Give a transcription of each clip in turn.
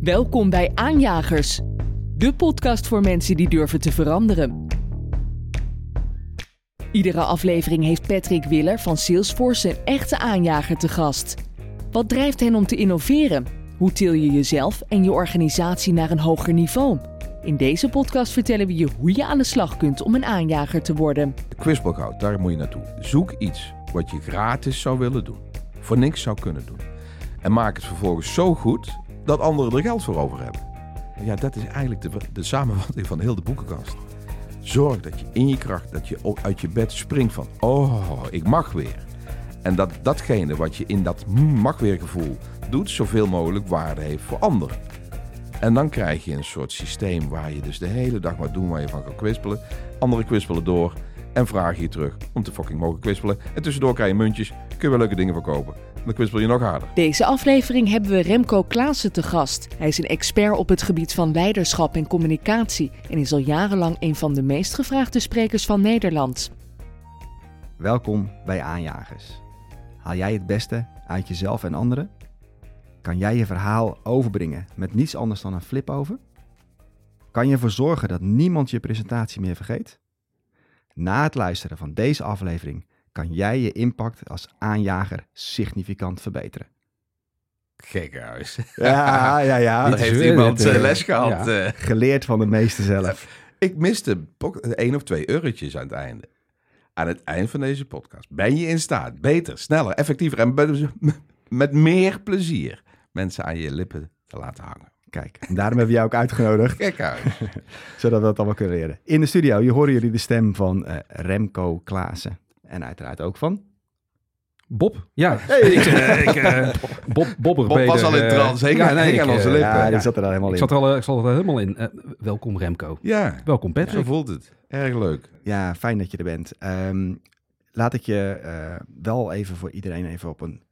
Welkom bij Aanjagers, de podcast voor mensen die durven te veranderen. Iedere aflevering heeft Patrick Willer van Salesforce een echte aanjager te gast. Wat drijft hen om te innoveren? Hoe til je jezelf en je organisatie naar een hoger niveau? In deze podcast vertellen we je hoe je aan de slag kunt om een aanjager te worden. Quizbalkout, daar moet je naartoe. Zoek iets wat je gratis zou willen doen. Voor niks zou kunnen doen. En maak het vervolgens zo goed dat anderen er geld voor over hebben. Ja, dat is eigenlijk de, de samenvatting van heel de boekenkast. Zorg dat je in je kracht, dat je uit je bed springt van, oh, ik mag weer. En dat datgene wat je in dat mag weer gevoel doet, zoveel mogelijk waarde heeft voor anderen. En dan krijg je een soort systeem waar je dus de hele dag maar doen waar je van kan kwispelen. Anderen kwispelen door en vragen je terug om te fucking mogen kwispelen. En tussendoor krijg je muntjes, kun je wel leuke dingen verkopen. Dan kwispel je nog harder. Deze aflevering hebben we Remco Klaassen te gast. Hij is een expert op het gebied van leiderschap en communicatie en is al jarenlang een van de meest gevraagde sprekers van Nederland. Welkom bij Aanjagers. Haal jij het beste uit jezelf en anderen? Kan jij je verhaal overbrengen met niets anders dan een flip over? Kan je ervoor zorgen dat niemand je presentatie meer vergeet? Na het luisteren van deze aflevering kan jij je impact als aanjager significant verbeteren. Gekhuis. Ja, ja, ja. Dat heeft iemand uh, les gehad. Ja. Uh. Geleerd van de meeste zelf. Ik miste één of twee eurotjes aan het einde. Aan het eind van deze podcast ben je in staat beter, sneller, effectiever en met meer plezier mensen aan je lippen te laten hangen. Kijk, en daarom hebben we jou ook uitgenodigd. Kijk uit. Zodat we dat allemaal kunnen leren. In de studio, je horen jullie de stem van uh, Remco Klaassen. En uiteraard ook van... Bob, ja. Hey. ik, uh, ik, uh, Bob, Bob, Bob was al in trans, uh, ja, nee, aan onze lippen. Ja, die zat er al helemaal ik in. Zat er al, ik zat er helemaal in. welkom Remco. Ja. Welkom Patrick. Zo voelt het. Erg leuk. Ja, fijn dat je er bent. Um, laat ik je wel even voor iedereen even op een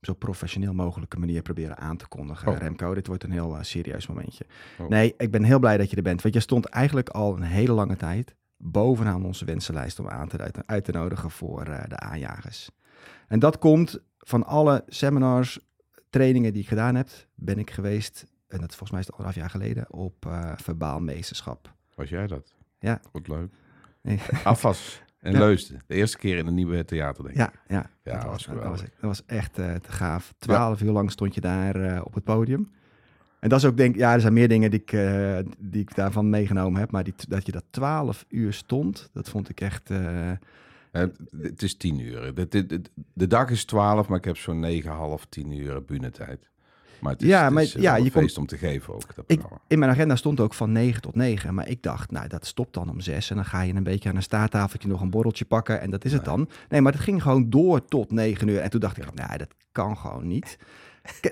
zo professioneel mogelijke manier proberen aan te kondigen. Oh. Remco, dit wordt een heel uh, serieus momentje. Oh. Nee, ik ben heel blij dat je er bent. Want je stond eigenlijk al een hele lange tijd bovenaan onze wensenlijst om aan te, uit te nodigen voor uh, de aanjagers. En dat komt van alle seminars, trainingen die ik gedaan heb, ben ik geweest, en dat volgens mij is het anderhalf jaar geleden, op uh, verbaal meesterschap. Was jij dat? Ja. Wat leuk. Nee. Afas. En ja. Leusden. De eerste keer in een nieuwe theater, denk ik. Ja, ja. ja dat, was, dat, was, dat was echt uh, te gaaf. Twaalf ja. uur lang stond je daar op het podium. En dat is ook, denk ja, er zijn meer dingen die ik, uh, die ik daarvan meegenomen heb. Maar die, dat je dat twaalf uur stond, dat vond ik echt... het is tien uur. De, de, de, de, dag is twaalf, maar ik heb zo'n negen, half, tien uur bühnetijd. Maar het is, ja, maar, het is ja, je feest om te geven ook. Dat ik, in mijn agenda stond ook van 9 tot 9. Maar ik dacht, nou, dat stopt dan om 6. En dan ga je een beetje aan een staattafeltje nog een borreltje pakken. En dat is het dan. Nee, maar het ging gewoon door tot 9 uur. En toen dacht ik, nou, dat kan gewoon niet.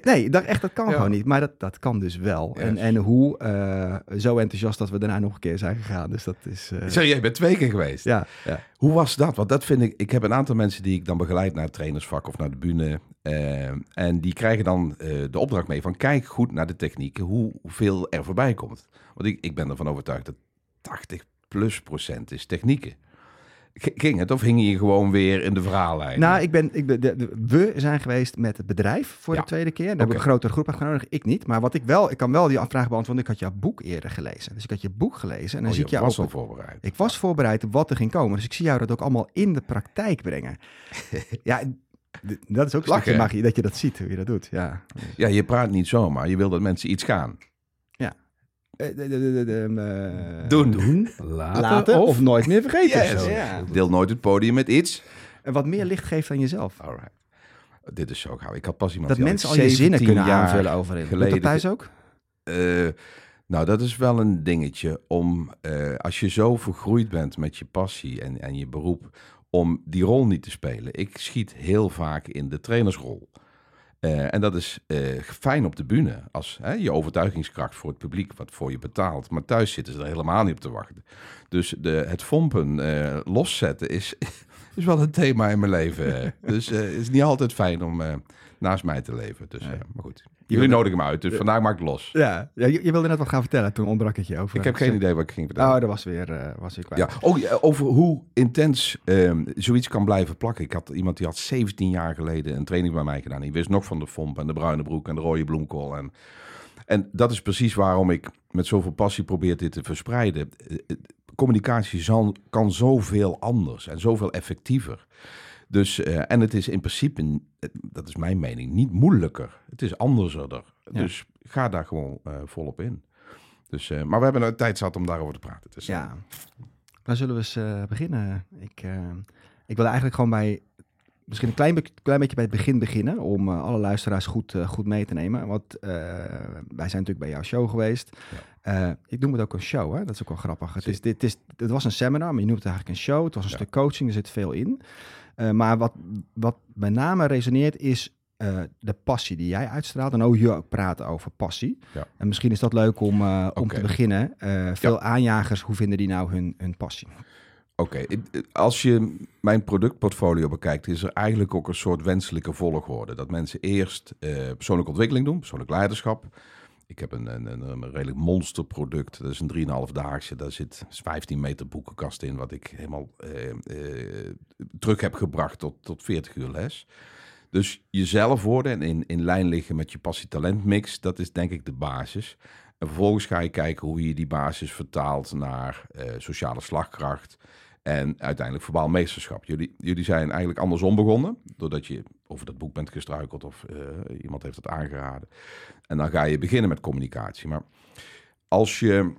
Nee, dacht echt, dat kan ja. gewoon niet. Maar dat, dat kan dus wel. Yes. En, en hoe, uh, zo enthousiast dat we daarna nog een keer zijn gegaan. Dus dat is... Uh... Zeg, jij bent twee keer geweest? Ja, ja. Hoe was dat? Want dat vind ik... Ik heb een aantal mensen die ik dan begeleid naar het trainersvak of naar de bühne. Uh, en die krijgen dan de opdracht mee van kijk goed naar de technieken, hoe, hoeveel er voorbij komt. Want ik, ik ben ervan overtuigd dat 80 plus procent is technieken. Ging het of hing je gewoon weer in de verhaallijn? Nou, ik ben, ik ben de, de, we zijn geweest met het bedrijf voor ja. de tweede keer. Daar okay. heb ik een grotere groep uitgenodigd. Ik niet. Maar wat ik wel, ik kan wel die vraag beantwoorden. Ik had jouw boek eerder gelezen. Dus ik had je boek gelezen. En dan oh, zie ik jou was al voorbereid. Ik was voorbereid op wat er ging komen. Dus ik zie jou dat ook allemaal in de praktijk brengen. ja, dat is ook een stukje magie dat je dat ziet, hoe je dat doet. Ja, ja je praat niet zomaar. Je wil dat mensen iets gaan. Ja. De, de, de, uh, doen. doen. Later, Later of, of, nooit meer vergeten. Yes. Ja. Deel nooit het podium met iets. En wat meer licht geeft aan jezelf. Alright. Dit is zo gauw. Ik had pas iemand dat mensen al je zinnen kunnen aanvullen overin. Geleden. Dat thuis ook? Uh, nou, dat is wel een dingetje om, uh, als je zo vergroeid bent met je passie en, en je beroep, om die rol niet te spelen. Ik schiet heel vaak in de trainersrol. Uh, en dat is uh, fijn op de bühne, als hè, je overtuigingskracht voor het publiek wat voor je betaalt. Maar thuis zitten ze er helemaal niet op te wachten. Dus de, het fompen uh, loszetten is, is wel een thema in mijn leven. dus het is niet altijd fijn om naast mij te leven. Dus, maar goed. Jullie nodigen me uit, dus vandaag maak ik los. Ja, ja je, je, wilde net wat gaan vertellen, toen ontbrak het je over. Ik heb geen idee wat ik ging vertellen. Oh, dat was weer, uh, was weer kwijt. Ja. Oh, over hoe intens um, zoiets kan blijven plakken. Ik had iemand die had 17 jaar geleden een training bij mij gedaan. Die wist nog van de fomp en de bruine broek en de rode bloemkool. En, En dat is precies waarom ik met zoveel passie probeer dit te verspreiden. Communicatie zal, kan zoveel anders en zoveel effectiever. Dus, en het is in principe, dat is mijn mening, niet moeilijker. Het is anderser. Dus ga daar gewoon volop in. Dus, maar we hebben een tijd zat om daarover te praten. Dus, ja, dan zullen we eens beginnen. Ik, ik wil eigenlijk gewoon bij misschien een klein, klein beetje bij het begin beginnen. Om alle luisteraars goed, goed mee te nemen. Want wij zijn natuurlijk bij jouw show geweest. Ja. ik noem het ook een show, hè? dat is ook wel grappig. Het, is, dit is, het was een seminar, maar je noemt het eigenlijk een show. Het was een ja. stuk coaching, er zit veel in. Maar wat, wat met name resoneert is de passie die jij uitstraalt. En ook je ook praten over passie. Ja. En misschien is dat leuk om, om okay. te beginnen. veel aanjagers, hoe vinden die nou hun, hun passie? Oké, als je mijn productportfolio bekijkt, is er eigenlijk ook een soort wenselijke volgorde. Dat mensen eerst persoonlijke ontwikkeling doen, persoonlijk leiderschap. Ik heb een, een, een redelijk monsterproduct. Dat is een 3,5 daagse. Daar zit 15 meter boekenkast in, wat ik helemaal uh, uh, terug heb gebracht tot, tot 40 uur les. Dus jezelf worden en in, in lijn liggen met je passie-talent mix, dat is denk ik de basis. En vervolgens ga je kijken hoe je die basis vertaalt naar sociale slagkracht, en uiteindelijk verbaal meesterschap. Jullie, jullie zijn eigenlijk andersom begonnen. Doordat je over dat boek bent gestruikeld of uh, iemand heeft het aangeraden. En dan ga je beginnen met communicatie. Maar als je.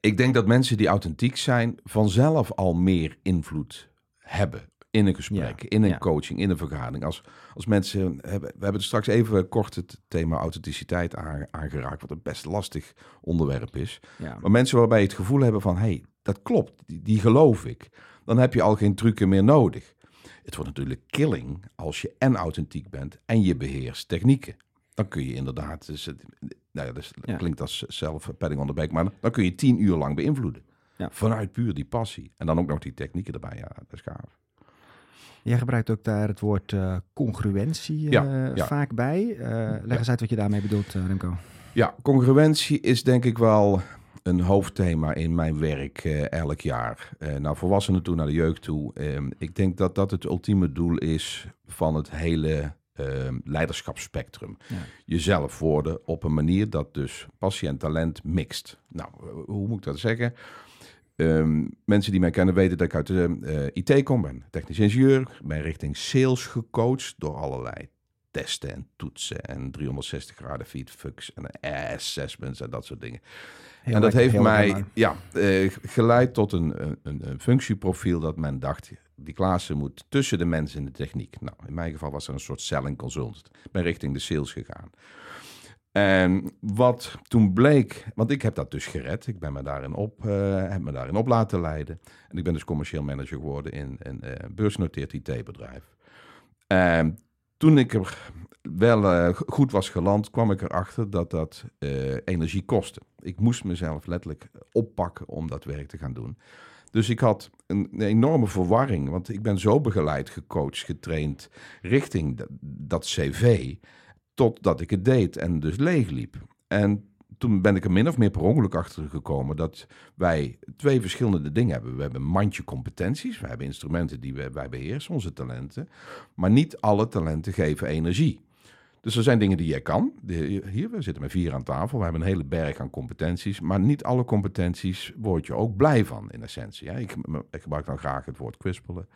Ik denk dat mensen die authentiek zijn vanzelf al meer invloed hebben in een gesprek, in een coaching, in een vergadering. Als, als mensen hebben, we hebben straks even kort het thema authenticiteit aangeraakt, wat een best lastig onderwerp is. Ja. Maar mensen waarbij je het gevoel hebben van, hey, dat klopt, die, die geloof ik. Dan heb je al geen trucken meer nodig. Het wordt natuurlijk killing als je en authentiek bent en je beheerst technieken. Dan kun je inderdaad, dus, nou ja, dus ja. klinkt als zelf padding on the back, maar dan kun je tien uur lang beïnvloeden. Ja. Vanuit puur die passie. En dan ook nog die technieken erbij. Ja, dat is gaaf. Jij gebruikt ook daar het woord uh, congruentie ja, ja. vaak bij. Uh, leg eens uit wat je daarmee bedoelt, Remco. Ja, congruentie is denk ik wel een hoofdthema in mijn werk elk jaar. nou, volwassenen toe naar de jeugd toe. Ehm, ik denk dat dat het ultieme doel is van het hele ehm, leiderschapsspectrum. Ja. Jezelf worden op een manier dat dus passie en talent mixt. Nou, hoe moet ik dat zeggen? Um, mensen die mij kennen weten dat ik uit de uh, IT kom, ben technisch ingenieur, ben richting sales gecoacht door allerlei testen en toetsen en 360 graden feedbacks en assessments en dat soort dingen. Heel en dat heeft mij ja, uh, geleid tot een, een, een, functieprofiel dat men dacht, die Klaassen moet tussen de mensen en de techniek. Nou, in mijn geval was er een soort selling consultant. Ik ben richting de sales gegaan. En wat toen bleek, want ik heb dat dus gered. Ik ben me daarin op, uh, heb me daarin op laten leiden. En ik ben dus commercieel manager geworden in een uh, beursgenoteerd IT-bedrijf. En toen ik er wel uh, goed was geland, kwam ik erachter dat dat energie kostte. Ik moest mezelf letterlijk oppakken om dat werk te gaan doen. Dus ik had een enorme verwarring, want ik ben zo begeleid, gecoacht, getraind richting dat cv Totdat ik het deed en dus leeg liep. En toen ben ik er min of meer per ongeluk achter gekomen dat wij twee verschillende dingen hebben. We hebben een mandje competenties, we hebben instrumenten die wij, wij beheersen, onze talenten. Maar niet alle talenten geven energie. Dus er zijn dingen die jij kan. Hier, we zitten met vier aan tafel. We hebben een hele berg aan competenties. Maar niet alle competenties word je ook blij van, in essentie. Ik, ik gebruik dan graag het woord kwispelen.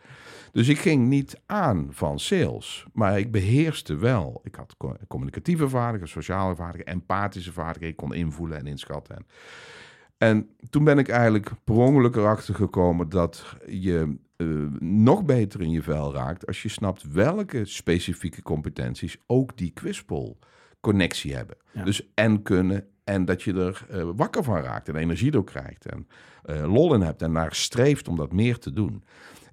Dus ik ging niet aan van sales. Maar ik beheerste wel. Ik had communicatieve vaardigheden, sociale vaardigheden, empathische vaardigheden. Ik kon invoelen en inschatten. En, en toen ben ik eigenlijk per ongeluk erachter gekomen dat je uh, nog beter in je vel raakt als je snapt welke specifieke competenties ook die Quispol connectie hebben. Dus en kunnen en dat je er uh, wakker van raakt en energie door krijgt en uh, lol in hebt en naar streeft om dat meer te doen.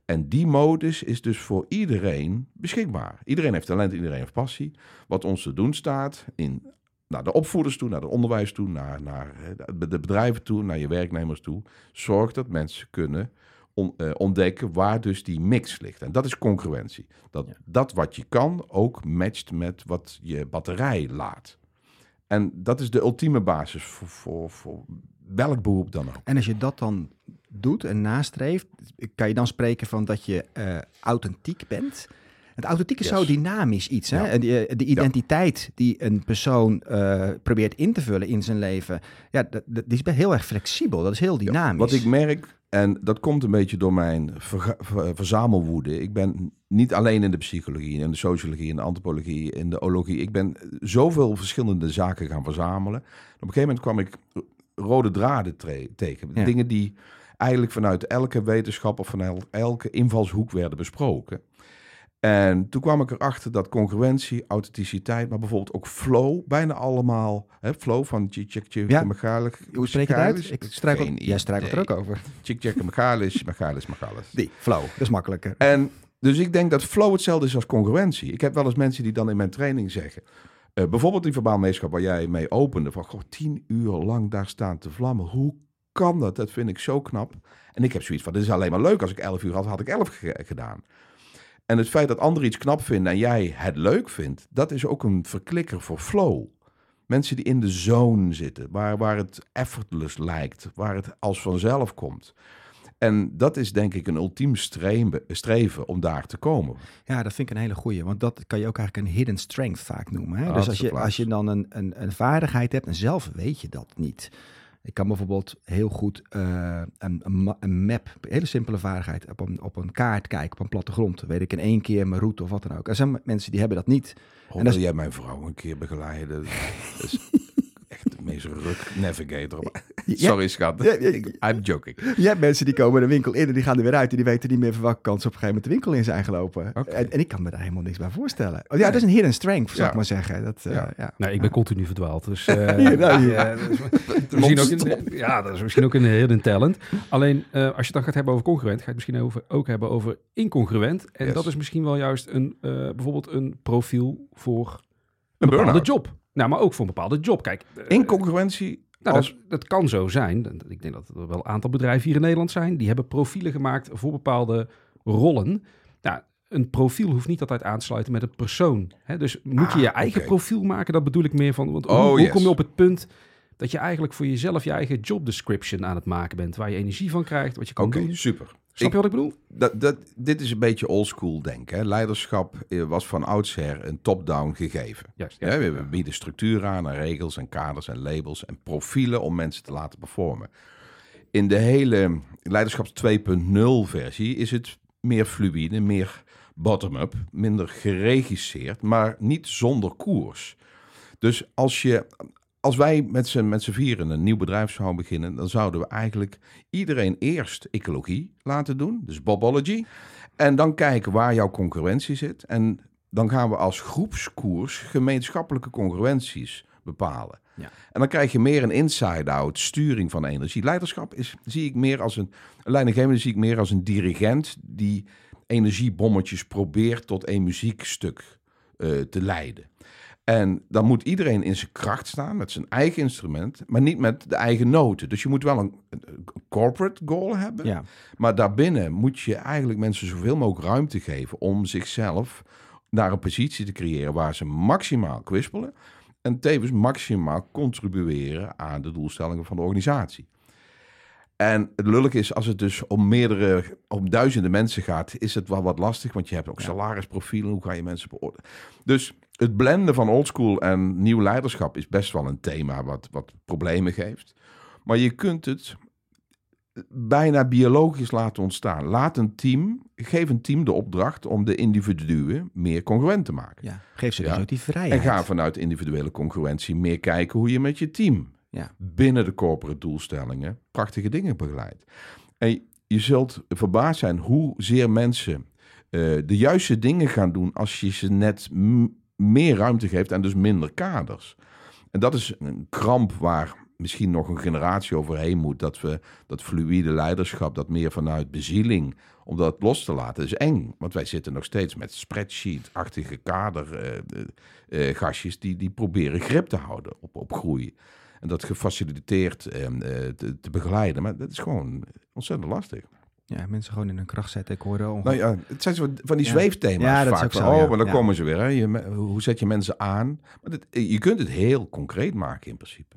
En die modus is dus voor iedereen beschikbaar. Iedereen heeft talent, iedereen heeft passie. Wat ons te doen staat in naar de opvoeders toe, naar het onderwijs toe, naar, naar de bedrijven toe, naar je werknemers toe. Zorg dat mensen kunnen eh, ontdekken waar dus die mix ligt. En dat is congruentie. Dat, dat wat je kan ook matcht met wat je batterij laat. En dat is de ultieme basis voor, voor, voor welk beroep dan ook. En als je dat dan doet en nastreeft, kan je dan spreken van dat je uh, authentiek bent. Het authentiek is zo dynamisch iets. Hè? En de, de identiteit die een persoon probeert in te vullen in zijn leven, ja, dat, dat, die is heel erg flexibel. Dat is heel dynamisch. wat ik merk, en dat komt een beetje door mijn verzamelwoede. Ik ben niet alleen in de psychologie, in de sociologie, in de antropologie, in de ologie. Ik ben zoveel verschillende zaken gaan verzamelen. Op een gegeven moment kwam ik rode draden tegen. Dingen die eigenlijk vanuit elke wetenschap of vanuit elke invalshoek werden besproken. En toen kwam ik erachter dat congruentie, authenticiteit, maar bijvoorbeeld ook flow, bijna allemaal, hè, flow van Tjik ja. Hoe spreek je het uit? Ik struikel, jij struikelt er ook over. Tjik Mechalis, Mechalis, Mechalis. Die, flow, dat is makkelijker. En dus ik denk dat flow hetzelfde is als congruentie. Ik heb wel eens mensen die dan in mijn training zeggen, uh, bijvoorbeeld die verbaal meeschap waar jij mee opende, van goh, tien uur lang daar staan te vlammen. Hoe kan dat? Dat vind ik zo knap. En ik heb zoiets van, dit is alleen maar leuk. Als ik elf uur had, had ik elf gedaan. En het feit dat anderen iets knap vinden en jij het leuk vindt, dat is ook een verklikker voor flow. Mensen die in de zone zitten, waar, waar het effortless lijkt, waar het als vanzelf komt. En dat is denk ik een ultiem streven, streven om daar te komen. Ja, dat vind ik een hele goeie. Want dat kan je ook eigenlijk een hidden strength vaak noemen. Hè? dus als je, als je dan een, een, een vaardigheid hebt en zelf weet je dat niet. Ik kan bijvoorbeeld heel goed uh, een, een, map, een hele simpele vaardigheid, op een, op een kaart kijken, op een plattegrond. Weet ik in één keer mijn route of wat dan ook. Er zijn mensen die hebben dat niet. En wil jij mijn vrouw een keer begeleiden? meest ruk navigator. Sorry, schat. I'm joking. Je hebt mensen die komen de winkel in en die gaan er weer uit. En die weten niet meer van welke kant ze op een gegeven moment de winkel in zijn gelopen. En, en, ik kan me daar helemaal niks bij voorstellen. Oh, ja, dat is een hidden strength, zou ik maar zeggen. Dat, uh, ja. Nee, ik ben continu verdwaald. Dus, uh, nou, ja, dat is, misschien ook een, ja, dat is misschien ook een hidden talent. Alleen, uh, als je het dan gaat hebben over congruent, ga je het misschien over, ook hebben over incongruent. En yes. dat is misschien wel juist een, bijvoorbeeld een profiel voor een, een bepaalde job. Nou, maar ook voor een bepaalde job. Kijk, eh, in concurrentie. Nou, als... dat, kan zo zijn. Ik denk dat er wel een aantal bedrijven hier in Nederland zijn. Die hebben profielen gemaakt voor bepaalde rollen. Nou, een profiel hoeft niet altijd aansluiten met een persoon. Hè? Dus moet je ah, je eigen profiel maken? Dat bedoel ik meer van. Want oh, hoe, kom je op het punt dat je eigenlijk voor jezelf je eigen job description aan het maken bent, waar je energie van krijgt, wat je kan doen. super. Snap je wat ik bedoel? Dat, dat, dit is een beetje oldschool denken. Leiderschap eh, was van oudsher een top-down gegeven. Juist, ja, we bieden structuur aan, en regels en kaders en labels en profielen om mensen te laten performen. In de hele leiderschaps 2.0 versie is het meer fluïde, meer bottom-up, minder geregisseerd, maar niet zonder koers. Dus als je als wij met z'n, met z'n vieren een nieuw bedrijf zouden beginnen, dan zouden we eigenlijk iedereen eerst ecologie laten doen, dus Bobology. En dan kijken waar jouw concurrentie zit. En dan gaan we als groepskoers gemeenschappelijke congruenties bepalen. Ja. En dan krijg je meer een inside-out sturing van energie. Leiderschap is, zie ik meer als een, een leidinggevende zie ik meer als een dirigent die energiebommetjes probeert tot een muziekstuk uh, te leiden. En dan moet iedereen in zijn kracht staan met zijn eigen instrument, maar niet met de eigen noten. Dus je moet wel een, corporate goal hebben. Ja. Maar daarbinnen moet je eigenlijk mensen zoveel mogelijk ruimte geven om zichzelf naar een positie te creëren waar ze maximaal kwispelen. En tevens maximaal contribueren aan de doelstellingen van de organisatie. En het lullig is, als het dus om meerdere, om duizenden mensen gaat, is het wel wat lastig. Want je hebt ook salarisprofielen. Hoe ga je mensen beoordelen? Dus het blenden van oldschool en nieuw leiderschap is best wel een thema wat, wat problemen geeft. Maar je kunt het bijna biologisch laten ontstaan. Laat een team, geef een team de opdracht om de individuen meer congruent te maken. Ja, geef ze dus ook die vrijheid. En ga vanuit individuele congruentie meer kijken hoe je met je team ja. binnen de corporate doelstellingen prachtige dingen begeleidt. En je zult verbaasd zijn hoezeer mensen uh, de juiste dingen gaan doen als je ze net meer ruimte geeft en dus minder kaders. En dat is een kramp waar misschien nog een generatie overheen moet. Dat we dat fluïde leiderschap, dat meer vanuit bezieling, om dat los te laten, is eng. Want wij zitten nog steeds met spreadsheet-achtige kadergastjes uh, uh, die, die proberen grip te houden op, op groei. En dat gefaciliteerd ehm, te, te begeleiden. Maar dat is gewoon ontzettend lastig. Ja, mensen gewoon in hun kracht zetten. Ik hoorde Nou ja, het zijn zo van die zweefthema's ja, vaak. Zo, oh, maar dan komen ze weer. Hè. Je, hoe zet je mensen aan? Maar dat, je kunt het heel concreet maken in principe.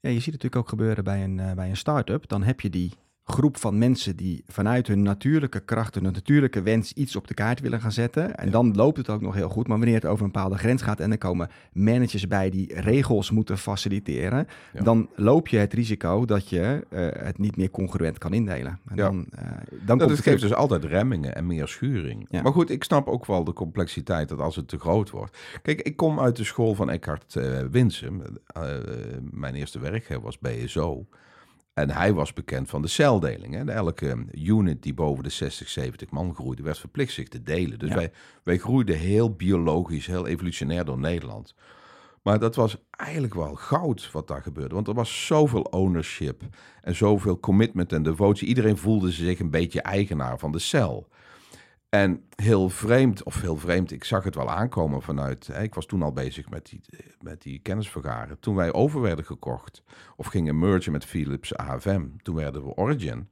Ja, je ziet het natuurlijk ook gebeuren bij een, uh, bij een start-up. Dan heb je die groep van mensen die vanuit hun natuurlijke krachten, hun natuurlijke wens iets op de kaart willen gaan zetten. En dan loopt het ook nog heel goed. Maar wanneer het over een bepaalde grens gaat en er komen managers bij die regels moeten faciliteren, dan loop je het risico dat je uh, het niet meer congruent kan indelen. En ja. dan, uh, dan dat het geeft dus altijd remmingen en meer schuring. Maar goed, ik snap ook wel de complexiteit dat als het te groot wordt. Kijk, ik kom uit de school van Eckhart uh, Winsum. mijn eerste werkgever was BSO. En hij was bekend van de celdeling. Hè. Elke unit die boven de 60, 70 man groeide, werd verplicht zich te delen. Dus wij, wij groeiden heel biologisch, heel evolutionair door Nederland. Maar dat was eigenlijk wel goud wat daar gebeurde. Want er was zoveel ownership en zoveel commitment en devotie. Iedereen voelde zich een beetje eigenaar van de cel. En heel vreemd, of heel vreemd, ik zag het wel aankomen vanuit. Hè, ik was toen al bezig met die, met die kennisvergaren. Toen wij over werden gekocht, of gingen mergen met Philips AFM, toen werden we Origin.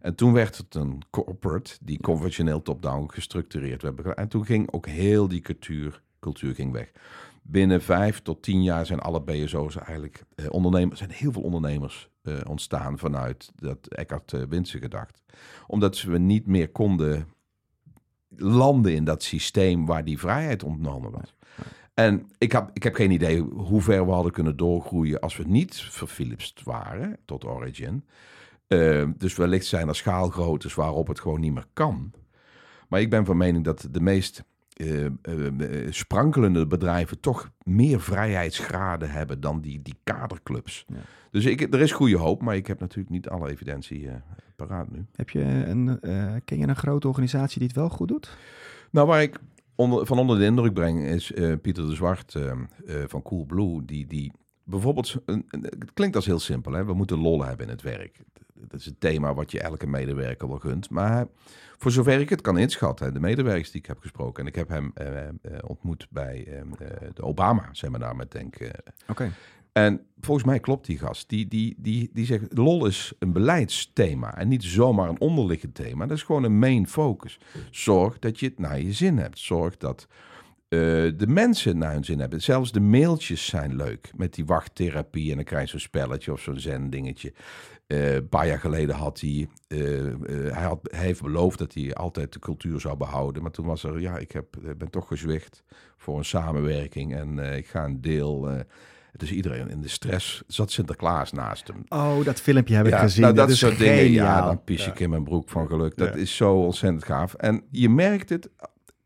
En toen werd het een corporate die conventioneel top-down gestructureerd werd. En toen ging ook heel die cultuur, cultuur ging weg. Binnen vijf tot tien jaar zijn alle BSO's eigenlijk eh, ondernemers. zijn heel veel ondernemers eh, ontstaan vanuit dat Eckhart uh, Winsen gedacht. Omdat we niet meer konden landen in dat systeem waar die vrijheid ontnomen was. En ik heb, ik heb geen idee hoe ver we hadden kunnen doorgroeien als we niet verphilipst waren tot Origin. Uh, dus wellicht zijn er schaalgroottes waarop het gewoon niet meer kan. Maar ik ben van mening dat de meest uh, uh, sprankelende bedrijven toch meer vrijheidsgraden hebben dan die, die kaderclubs. Ja. Dus ik, er is goede hoop, maar ik heb natuurlijk niet alle evidentie uh, paraat nu. Heb je een, ken je een grote organisatie die het wel goed doet? Nou, waar ik onder, van onder de indruk breng is Pieter de Zwart van Coolblue, die, die bijvoorbeeld, het klinkt als heel simpel, hè? we moeten lol hebben in het werk. Dat is het thema wat je elke medewerker wel gunt. Maar voor zover ik het kan inschatten, de medewerkers die ik heb gesproken, en ik heb hem uh, ontmoet bij uh, de Obama-seminar met Denk. Oké. En volgens mij klopt die gast. Die, die, die, die zegt, lol is een beleidsthema en niet zomaar een onderliggend thema. Dat is gewoon een main focus. Zorg dat je het naar je zin hebt. Zorg dat uh, de mensen naar hun zin hebben. Zelfs de mailtjes zijn leuk met die wachttherapie en dan krijg je zo'n spelletje of zo'n zendingetje. Uh, een paar jaar geleden had hij, uh, hij, had, hij heeft beloofd dat hij altijd de cultuur zou behouden. Maar toen was er, ja, ik heb, ben toch gezwicht voor een samenwerking en ik ga een deel... Dus iedereen in de stress zat Sinterklaas naast hem. Oh, dat filmpje heb ik gezien. Nou, dat, soort dingen, ja, dan pies ik in mijn broek van geluk. Dat is zo ontzettend gaaf. En je merkt het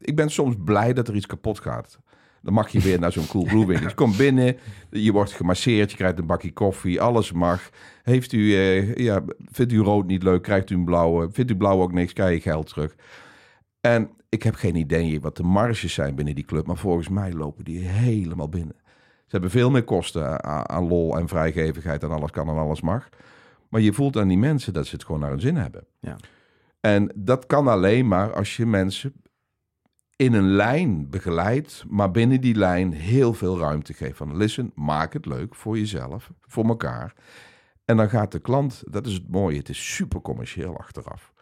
ik ben soms blij dat er iets kapot gaat. Dan mag je weer naar zo'n cool blue winkel. Je komt binnen, je wordt gemasseerd, je krijgt een bakje koffie, alles mag. Heeft u, eh, ja, vindt u rood niet leuk, krijgt u een blauwe. Vindt u blauw ook niks, krijg je geld terug. En ik heb geen idee wat de marges zijn binnen die club, maar volgens mij lopen die helemaal binnen. Ze hebben veel meer kosten aan, aan lol en vrijgevigheid en alles kan en alles mag. Maar je voelt aan die mensen dat ze het gewoon naar hun zin hebben. Ja. En dat kan alleen maar als je mensen in een lijn begeleidt, maar binnen die lijn heel veel ruimte geeft. Van listen, maak het leuk voor jezelf, voor elkaar. En dan gaat de klant, dat is het mooie, het is super commercieel achteraf.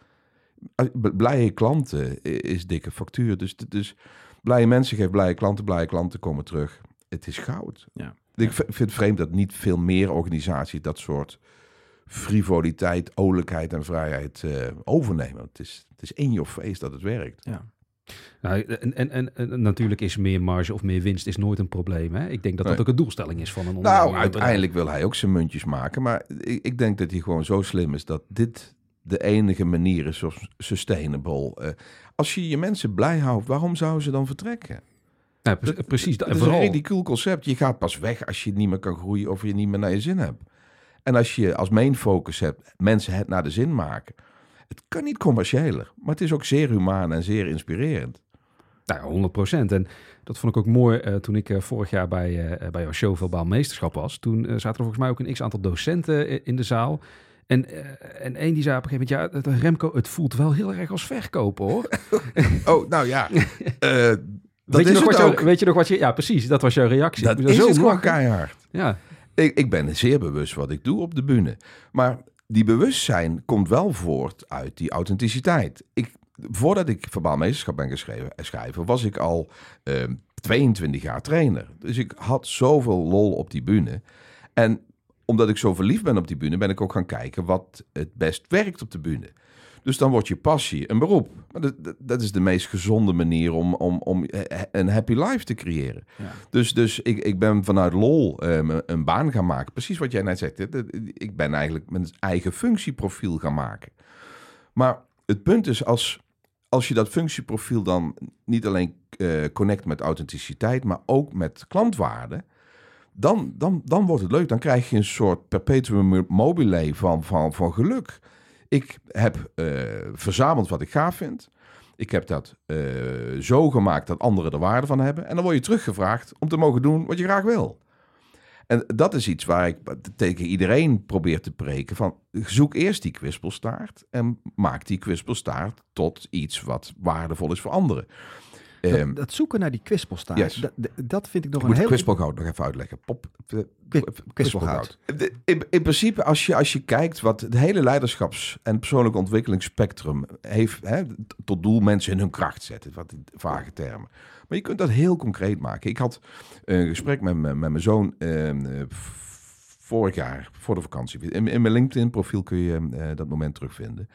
Blije klanten is dikke factuur. Dus, dus blije mensen geven blije klanten, blije klanten komen terug. Het is goud. Ja. Ik vind het vreemd dat niet veel meer organisaties dat soort frivoliteit, olijkheid en vrijheid uh, overnemen. Het is, het is in your face dat het werkt. Ja. Nou, en, en, en, natuurlijk is meer marge of meer winst is nooit een probleem. Hè? Ik denk dat dat ook een doelstelling is van een ondernemer. Nou, uiteindelijk wil hij ook zijn muntjes maken. Maar ik, ik, denk dat hij gewoon zo slim is dat dit de enige manier is of sustainable. Uh, als je je mensen blij houdt, waarom zouden ze dan vertrekken? Ja, precies. Dat, is een ridicuul concept. Je gaat pas weg als je niet meer kan groeien of je niet meer naar je zin hebt. En als je als main focus hebt, mensen het naar de zin maken het kan niet commerciëler, maar het is ook zeer humaan en zeer inspirerend. Nou, 100 procent. En dat vond ik ook mooi uh, toen ik uh, vorig jaar bij, uh, bij jouw show Verbaal Meesterschap was. Toen zaten er volgens mij ook een x-aantal docenten in de zaal. En, en één die zei op een gegeven moment, ja, Remco, het voelt wel heel erg als verkopen hoor. oh, nou ja. weet, je nog wat je, weet je nog wat je... Ja, precies. Dat was jouw reactie. Dat is zo het gewoon keihard. Ja. Ik, ik ben zeer bewust wat ik doe op de bühne. Maar die bewustzijn komt wel voort uit die authenticiteit. Ik, voordat ik verbaal meesterschap ben geschreven, schrijven, was ik al uh, ehm, 22 jaar trainer. Dus ik had zoveel lol op die bühne. En omdat ik zo verliefd ben op die bühne, ben ik ook gaan kijken wat het best werkt op de bühne. Dus dan wordt je passie een beroep. Maar dat, dat, is de meest gezonde manier om, om, om een happy life te creëren. Ja. Dus, dus ik, ik ben vanuit lol um, een baan gaan maken. Precies wat jij net zegt. Ik ben eigenlijk mijn eigen functieprofiel gaan maken. Maar het punt is, als, als je dat functieprofiel dan niet alleen uh, connect met authenticiteit, maar ook met klantwaarde, dan, dan, dan wordt het leuk. Dan krijg je een soort perpetuum mobile van, van, van geluk. Ik heb uh, verzameld wat ik gaaf vind. Ik heb dat uh, zo gemaakt dat anderen er waarde van hebben. En dan word je teruggevraagd om te mogen doen wat je graag wil. En dat is iets waar ik tegen iedereen probeer te preken van zoek eerst die kwispelstaart en maak die kwispelstaart tot iets wat waardevol is voor anderen. Dat, um, dat, zoeken naar die kwispelstaart, yes. dat, dat vind ik nog ik een heel... heel... kwispelgoud nog even uitleggen. Pop, kwispelgoud. In, in, principe, als je, als je kijkt wat het hele leiderschaps- en persoonlijke ontwikkelingsspectrum heeft hè, tot doel mensen in hun kracht zetten, wat vage termen. Maar je kunt dat heel concreet maken. Ik had een gesprek met, met mijn zoon uh, vorig jaar, voor de vakantie. In, in mijn LinkedIn-profiel kun je uh, dat moment terugvinden.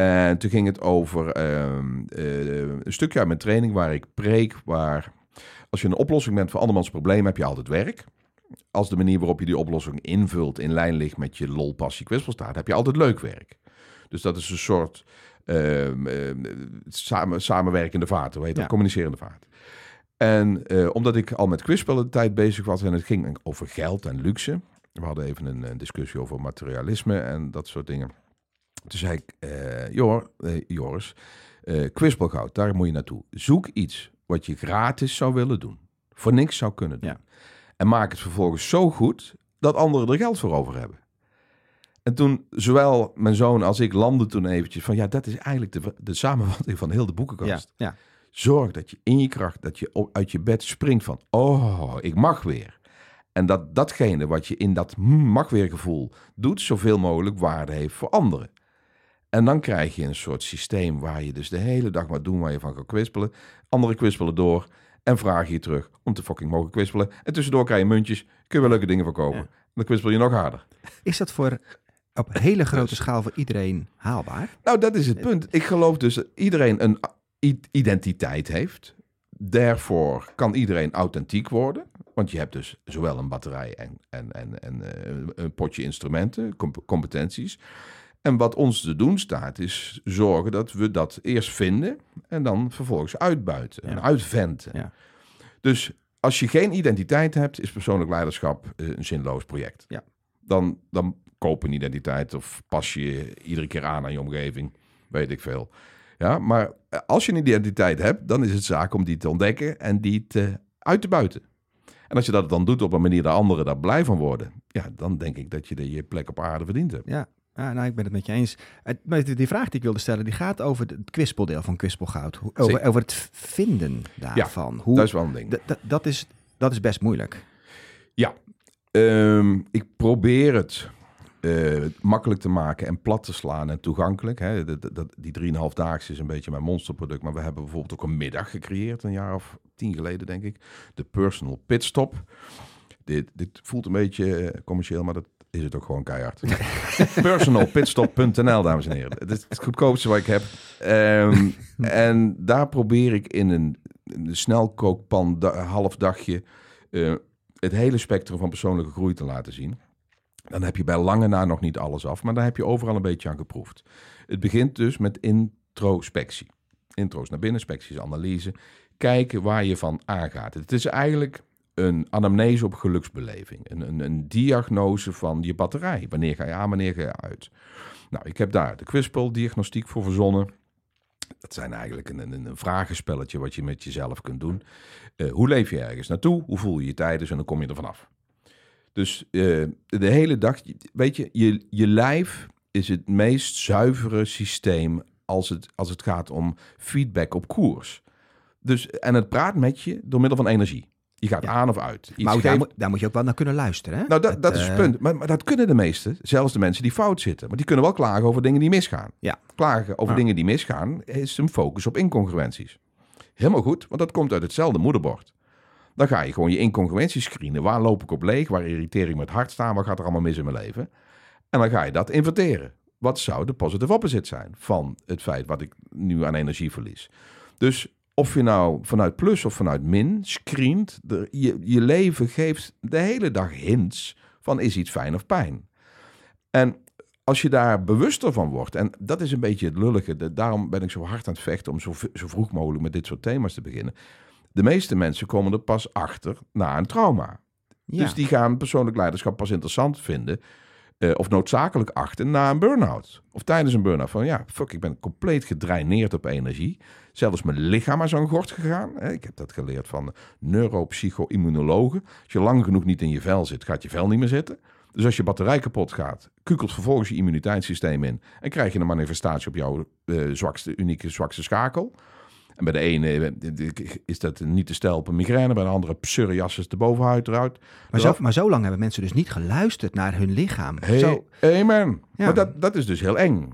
En toen ging het over uh, een stukje uit mijn training waar ik preek, waar als je een oplossing bent voor andermans probleem, heb je altijd werk. Als de manier waarop je die oplossing invult in lijn ligt met je lol, passie, kwispelstaart, heb je altijd leuk werk. Dus dat is een soort uh, samen, samenwerkende vaart, hoe heet dat? Ja. Communicerende vaart. En uh, omdat ik al met quizspellen de tijd bezig was en het ging over geld en luxe. We hadden even een, een discussie over materialisme en dat soort dingen. Toen zei ik, uh, Jor, uh, Joris, uh, daar moet je naartoe. Zoek iets wat je gratis zou willen doen. Voor niks zou kunnen doen. Ja. En maak het vervolgens zo goed dat anderen er geld voor over hebben. En toen, zowel mijn zoon als ik landden toen eventjes van... ja, dat is eigenlijk de, de samenvatting van heel de boekenkast. Ja, ja. Zorg dat je in je kracht, dat je uit je bed springt van... oh, ik mag weer. En dat datgene wat je in dat mag weer gevoel doet... zoveel mogelijk waarde heeft voor anderen. En dan krijg je een soort systeem waar je dus de hele dag maar doen waar je van kan kwispelen. Anderen kwispelen door en vragen je terug om te fucking mogen kwispelen. En tussendoor krijg je muntjes, kun je wel leuke dingen verkopen. Ja. Dan kwispel je nog harder. Is dat voor op hele grote schaal voor iedereen haalbaar? Nou, dat is het punt. Ik geloof dus dat iedereen een identiteit heeft. Daarvoor kan iedereen authentiek worden. Want je hebt dus zowel een batterij en, en, en, en uh, een potje instrumenten, competenties. En wat ons te doen staat, is zorgen dat we dat eerst vinden en dan vervolgens uitbuiten en uitventen. Ja. Dus als je geen identiteit hebt, is persoonlijk leiderschap een zinloos project. Ja. Dan, dan koop een identiteit of pas je iedere keer aan aan je omgeving, weet ik veel. Ja, maar als je een identiteit hebt, dan is het zaak om die te ontdekken en die te, uit te buiten. En als je dat dan doet op een manier dat anderen daar blij van worden, ja, dan denk ik dat je de, je plek op aarde verdiend hebt. Ja, ja, nou, ik ben het met je eens. Die vraag die ik wilde stellen, die gaat over het kwispeldeel van Kwispelgoud. Over, over het vinden daarvan. Ja, Hoe, dat is wel een ding. Dat is, dat is best moeilijk. Ja, um, ik probeer het uh, makkelijk te maken en plat te slaan en toegankelijk. Hè. Dat, dat, die 3,5 daags is een beetje mijn monsterproduct. Maar we hebben bijvoorbeeld ook een middag gecreëerd, een jaar of tien geleden denk ik. De Personal Pitstop. Dit, dit voelt een beetje commercieel, maar dat is het ook gewoon keihard. Personalpitstop.nl, dames en heren. Het is het goedkoopste wat ik heb. Um, en daar probeer ik in een, een snelkookpan, da, half dagje, uh, het hele spectrum van persoonlijke groei te laten zien. Dan heb je bij lange na nog niet alles af, maar daar heb je overal een beetje aan geproefd. Het begint dus met introspectie. Intro's naar binnen, spectie is analyse. Kijken waar je van aangaat. Het is eigenlijk een anamnese op geluksbeleving. Een, een, een, diagnose van je batterij. Wanneer ga je aan, wanneer ga je uit? Nou, ik heb daar de Quispel-diagnostiek voor verzonnen. Dat zijn eigenlijk een, een, een, vragenspelletje wat je met jezelf kunt doen. Uh, hoe leef je ergens naartoe? Hoe voel je je tijdens? En dan kom je er vanaf. Dus uh, de hele dag, weet je, je, je lijf is het meest zuivere systeem als het, als het gaat om feedback op koers. Dus, en het praat met je door middel van energie. Je gaat ja. aan of uit. Iets maar geeft... daar, moet, daar, moet, je ook wel naar kunnen luisteren. Hè? Nou, dat, dat, dat is het punt. Maar, maar, dat kunnen de meesten, zelfs de mensen die fout zitten. Maar die kunnen wel klagen over dingen die misgaan. Ja. Klagen over dingen die misgaan is een focus op incongruenties. Helemaal goed, want dat komt uit hetzelfde moederbord. Dan ga je gewoon je incongruentie screenen. Waar loop ik op leeg? Waar irriteer ik met hart staan? Wat gaat er allemaal mis in mijn leven? En dan ga je dat inverteren. Wat zou de positive opposite zijn van het feit wat ik nu aan energie verlies? Dus of je nou vanuit plus of vanuit min screent, de, je, je leven geeft de hele dag hints van is iets fijn of pijn. En als je daar bewuster van wordt, en dat is een beetje het lullige, daarom ben ik zo hard aan het vechten om zo, zo vroeg mogelijk met dit soort thema's te beginnen. De meeste mensen komen er pas achter na een trauma. Dus die gaan persoonlijk leiderschap pas interessant vinden. Uh, of noodzakelijk achten na een burn-out. Of tijdens een burn-out. Van ja, fuck, ik ben compleet gedraineerd op energie. Zelfs mijn lichaam is aan gort gegaan. Ik heb dat geleerd van neuropsycho-immunologen. Als je lang genoeg niet in je vel zit, gaat je vel niet meer zitten. Dus als je batterij kapot gaat, kukelt vervolgens je immuniteitssysteem in. En krijg je een manifestatie op jouw uh, zwakste, unieke zwakste schakel. En bij de ene eh, is dat niet te stel op een migraine, bij de andere psoriasis de bovenhuid eruit. Maar zo, maar zo lang hebben mensen dus niet geluisterd naar hun lichaam. Hey, zo... Amen. Ja. Maar dat, dat is dus heel eng.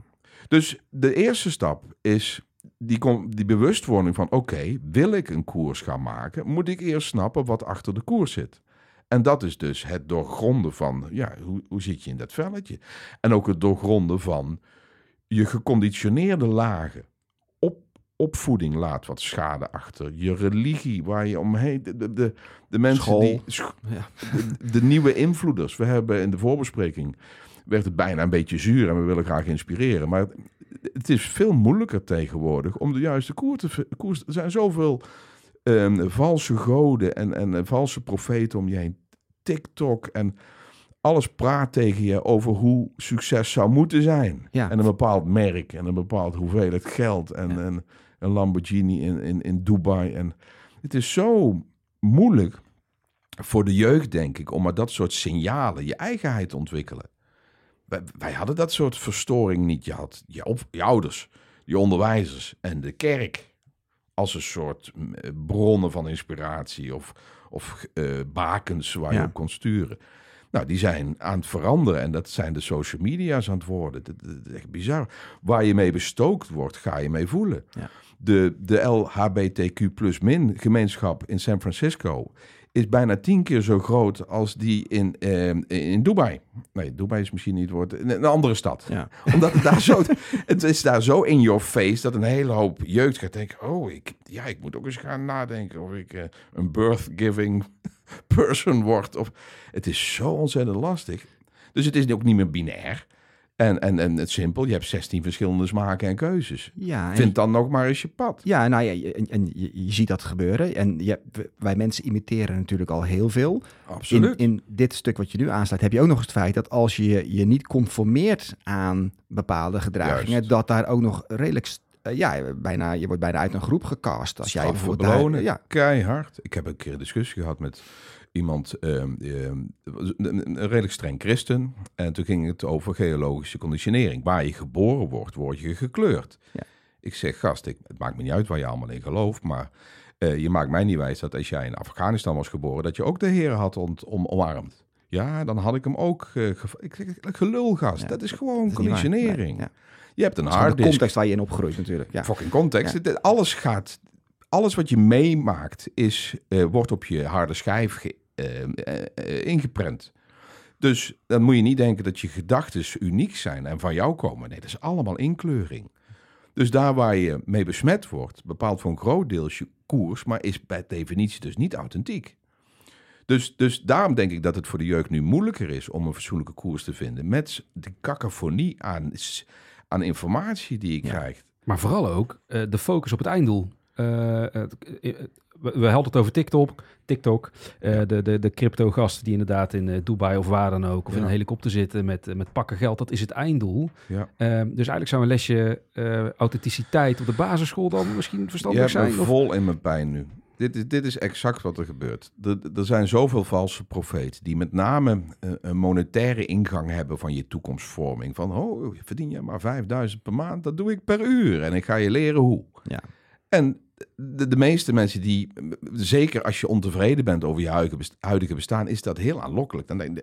Dus de eerste stap is die, die bewustwording van oké, wil ik een koers gaan maken, moet ik eerst snappen wat achter de koers zit. En dat is dus het doorgronden van, ja, hoe, hoe zit je in dat velletje? En ook het doorgronden van je geconditioneerde lagen. Op, opvoeding laat wat schade achter. Je religie, waar je omheen... De, de, de, mensen die... Ja. De, de, nieuwe invloeders. We hebben in de voorbespreking... werd het bijna een beetje zuur en we willen graag inspireren. Maar het is veel moeilijker tegenwoordig om de juiste koers te... Koers, er zijn zoveel um, valse goden en, en uh, valse profeten om je heen. TikTok en alles praat tegen je over hoe succes zou moeten zijn. Ja. En een bepaald merk en een bepaald hoeveelheid geld en, ja. en een Lamborghini in, in, in Dubai. En het is zo moeilijk voor de jeugd, denk ik, om maar dat soort signalen, je eigenheid te ontwikkelen. Wij, wij hadden dat soort verstoring niet. Je had je, op, je ouders, je onderwijzers en de kerk als een soort eh, bronnen van inspiratie of, of uh, bakens waar je op kon sturen. Nou, die zijn aan het veranderen en dat zijn de social media's aan het worden. Dat, is echt bizar. Waar je mee bestookt wordt, ga je mee voelen. Ja. De, de LHBTQ plus min gemeenschap in San Francisco is bijna tien keer zo groot als die in, uh, in Dubai. Nee, Dubai is misschien niet het woord. Een andere stad. Ja. Omdat het daar zo... Het is daar zo in your face dat een hele hoop jeugd gaat denken... Oh, ik, ja, ik moet ook eens gaan nadenken of ik uh, een birth-giving person word. Of, het is zo ontzettend lastig. Dus het is ook niet meer binair. En, en, en het simpel, je hebt 16 verschillende smaken en keuzes. Ja, Vind dan nog maar eens je pad. Ja, nou ja, en, en je, je, ziet dat gebeuren. En je, wij mensen imiteren natuurlijk al heel veel. Absoluut. In, in dit stuk wat je nu aansluit, heb je ook nog het feit dat als je je niet conformeert aan bepaalde gedragingen, dat daar ook nog redelijk uh, ja, bijna, je wordt bijna uit een groep gecast. Als jij bijvoorbeeld belonen, ja. keihard. Ik heb een keer een discussie gehad met iemand, uh, een redelijk streng christen. En toen ging het over geologische conditionering. Waar je geboren wordt, word je gekleurd. Ja. Ik zeg, gast, ik, het maakt me niet uit waar je allemaal in gelooft, maar uh, je maakt mij niet wijs dat als jij in Afghanistan was geboren, dat je ook de Heer had ont, om, omarmd. Ja, dan had ik hem ook uh, ik, gelul, gast. Ja, dat is gewoon dat conditionering. ja. Je hebt een hard De context waar je in opgroeit natuurlijk. Ja. Fucking context. Alles gaat... Alles wat je meemaakt is, uh, wordt op je harde schijf ge, uh, ingeprent. Dus dan moet je niet denken dat je gedachten uniek zijn en van jou komen. Nee, dat is allemaal inkleuring. Dus daar waar je mee besmet wordt, bepaalt voor een groot deel je koers, maar is bij definitie dus niet authentiek. Dus, dus daarom denk ik dat het voor de jeugd nu moeilijker is om een fatsoenlijke koers te vinden. Met de cacophonie aan, aan informatie die je krijgt. Maar vooral ook uh, de focus op het einddoel. Uh, we, hadden het over TikTok. TikTok, uh, de, de, de crypto-gasten die inderdaad in uh, Dubai of waar dan ook, of ja. in een helikopter zitten met, met pakken geld, dat is het einddoel. Ja. Uh, dus eigenlijk zou een lesje authenticiteit op de basisschool dan misschien verstandig zijn. Ben vol in mijn pijn nu. Dit is, dit is exact wat er gebeurt. Er, er zijn zoveel valse profeten die met name een monetaire ingang hebben van je toekomstvorming. Van, oh, verdien je maar 5000 per maand, dat doe ik per uur en ik ga je leren hoe. Ja. En de, de, meeste mensen die, zeker als je ontevreden bent over je huidige bestaan, is dat heel aanlokkelijk. Dan,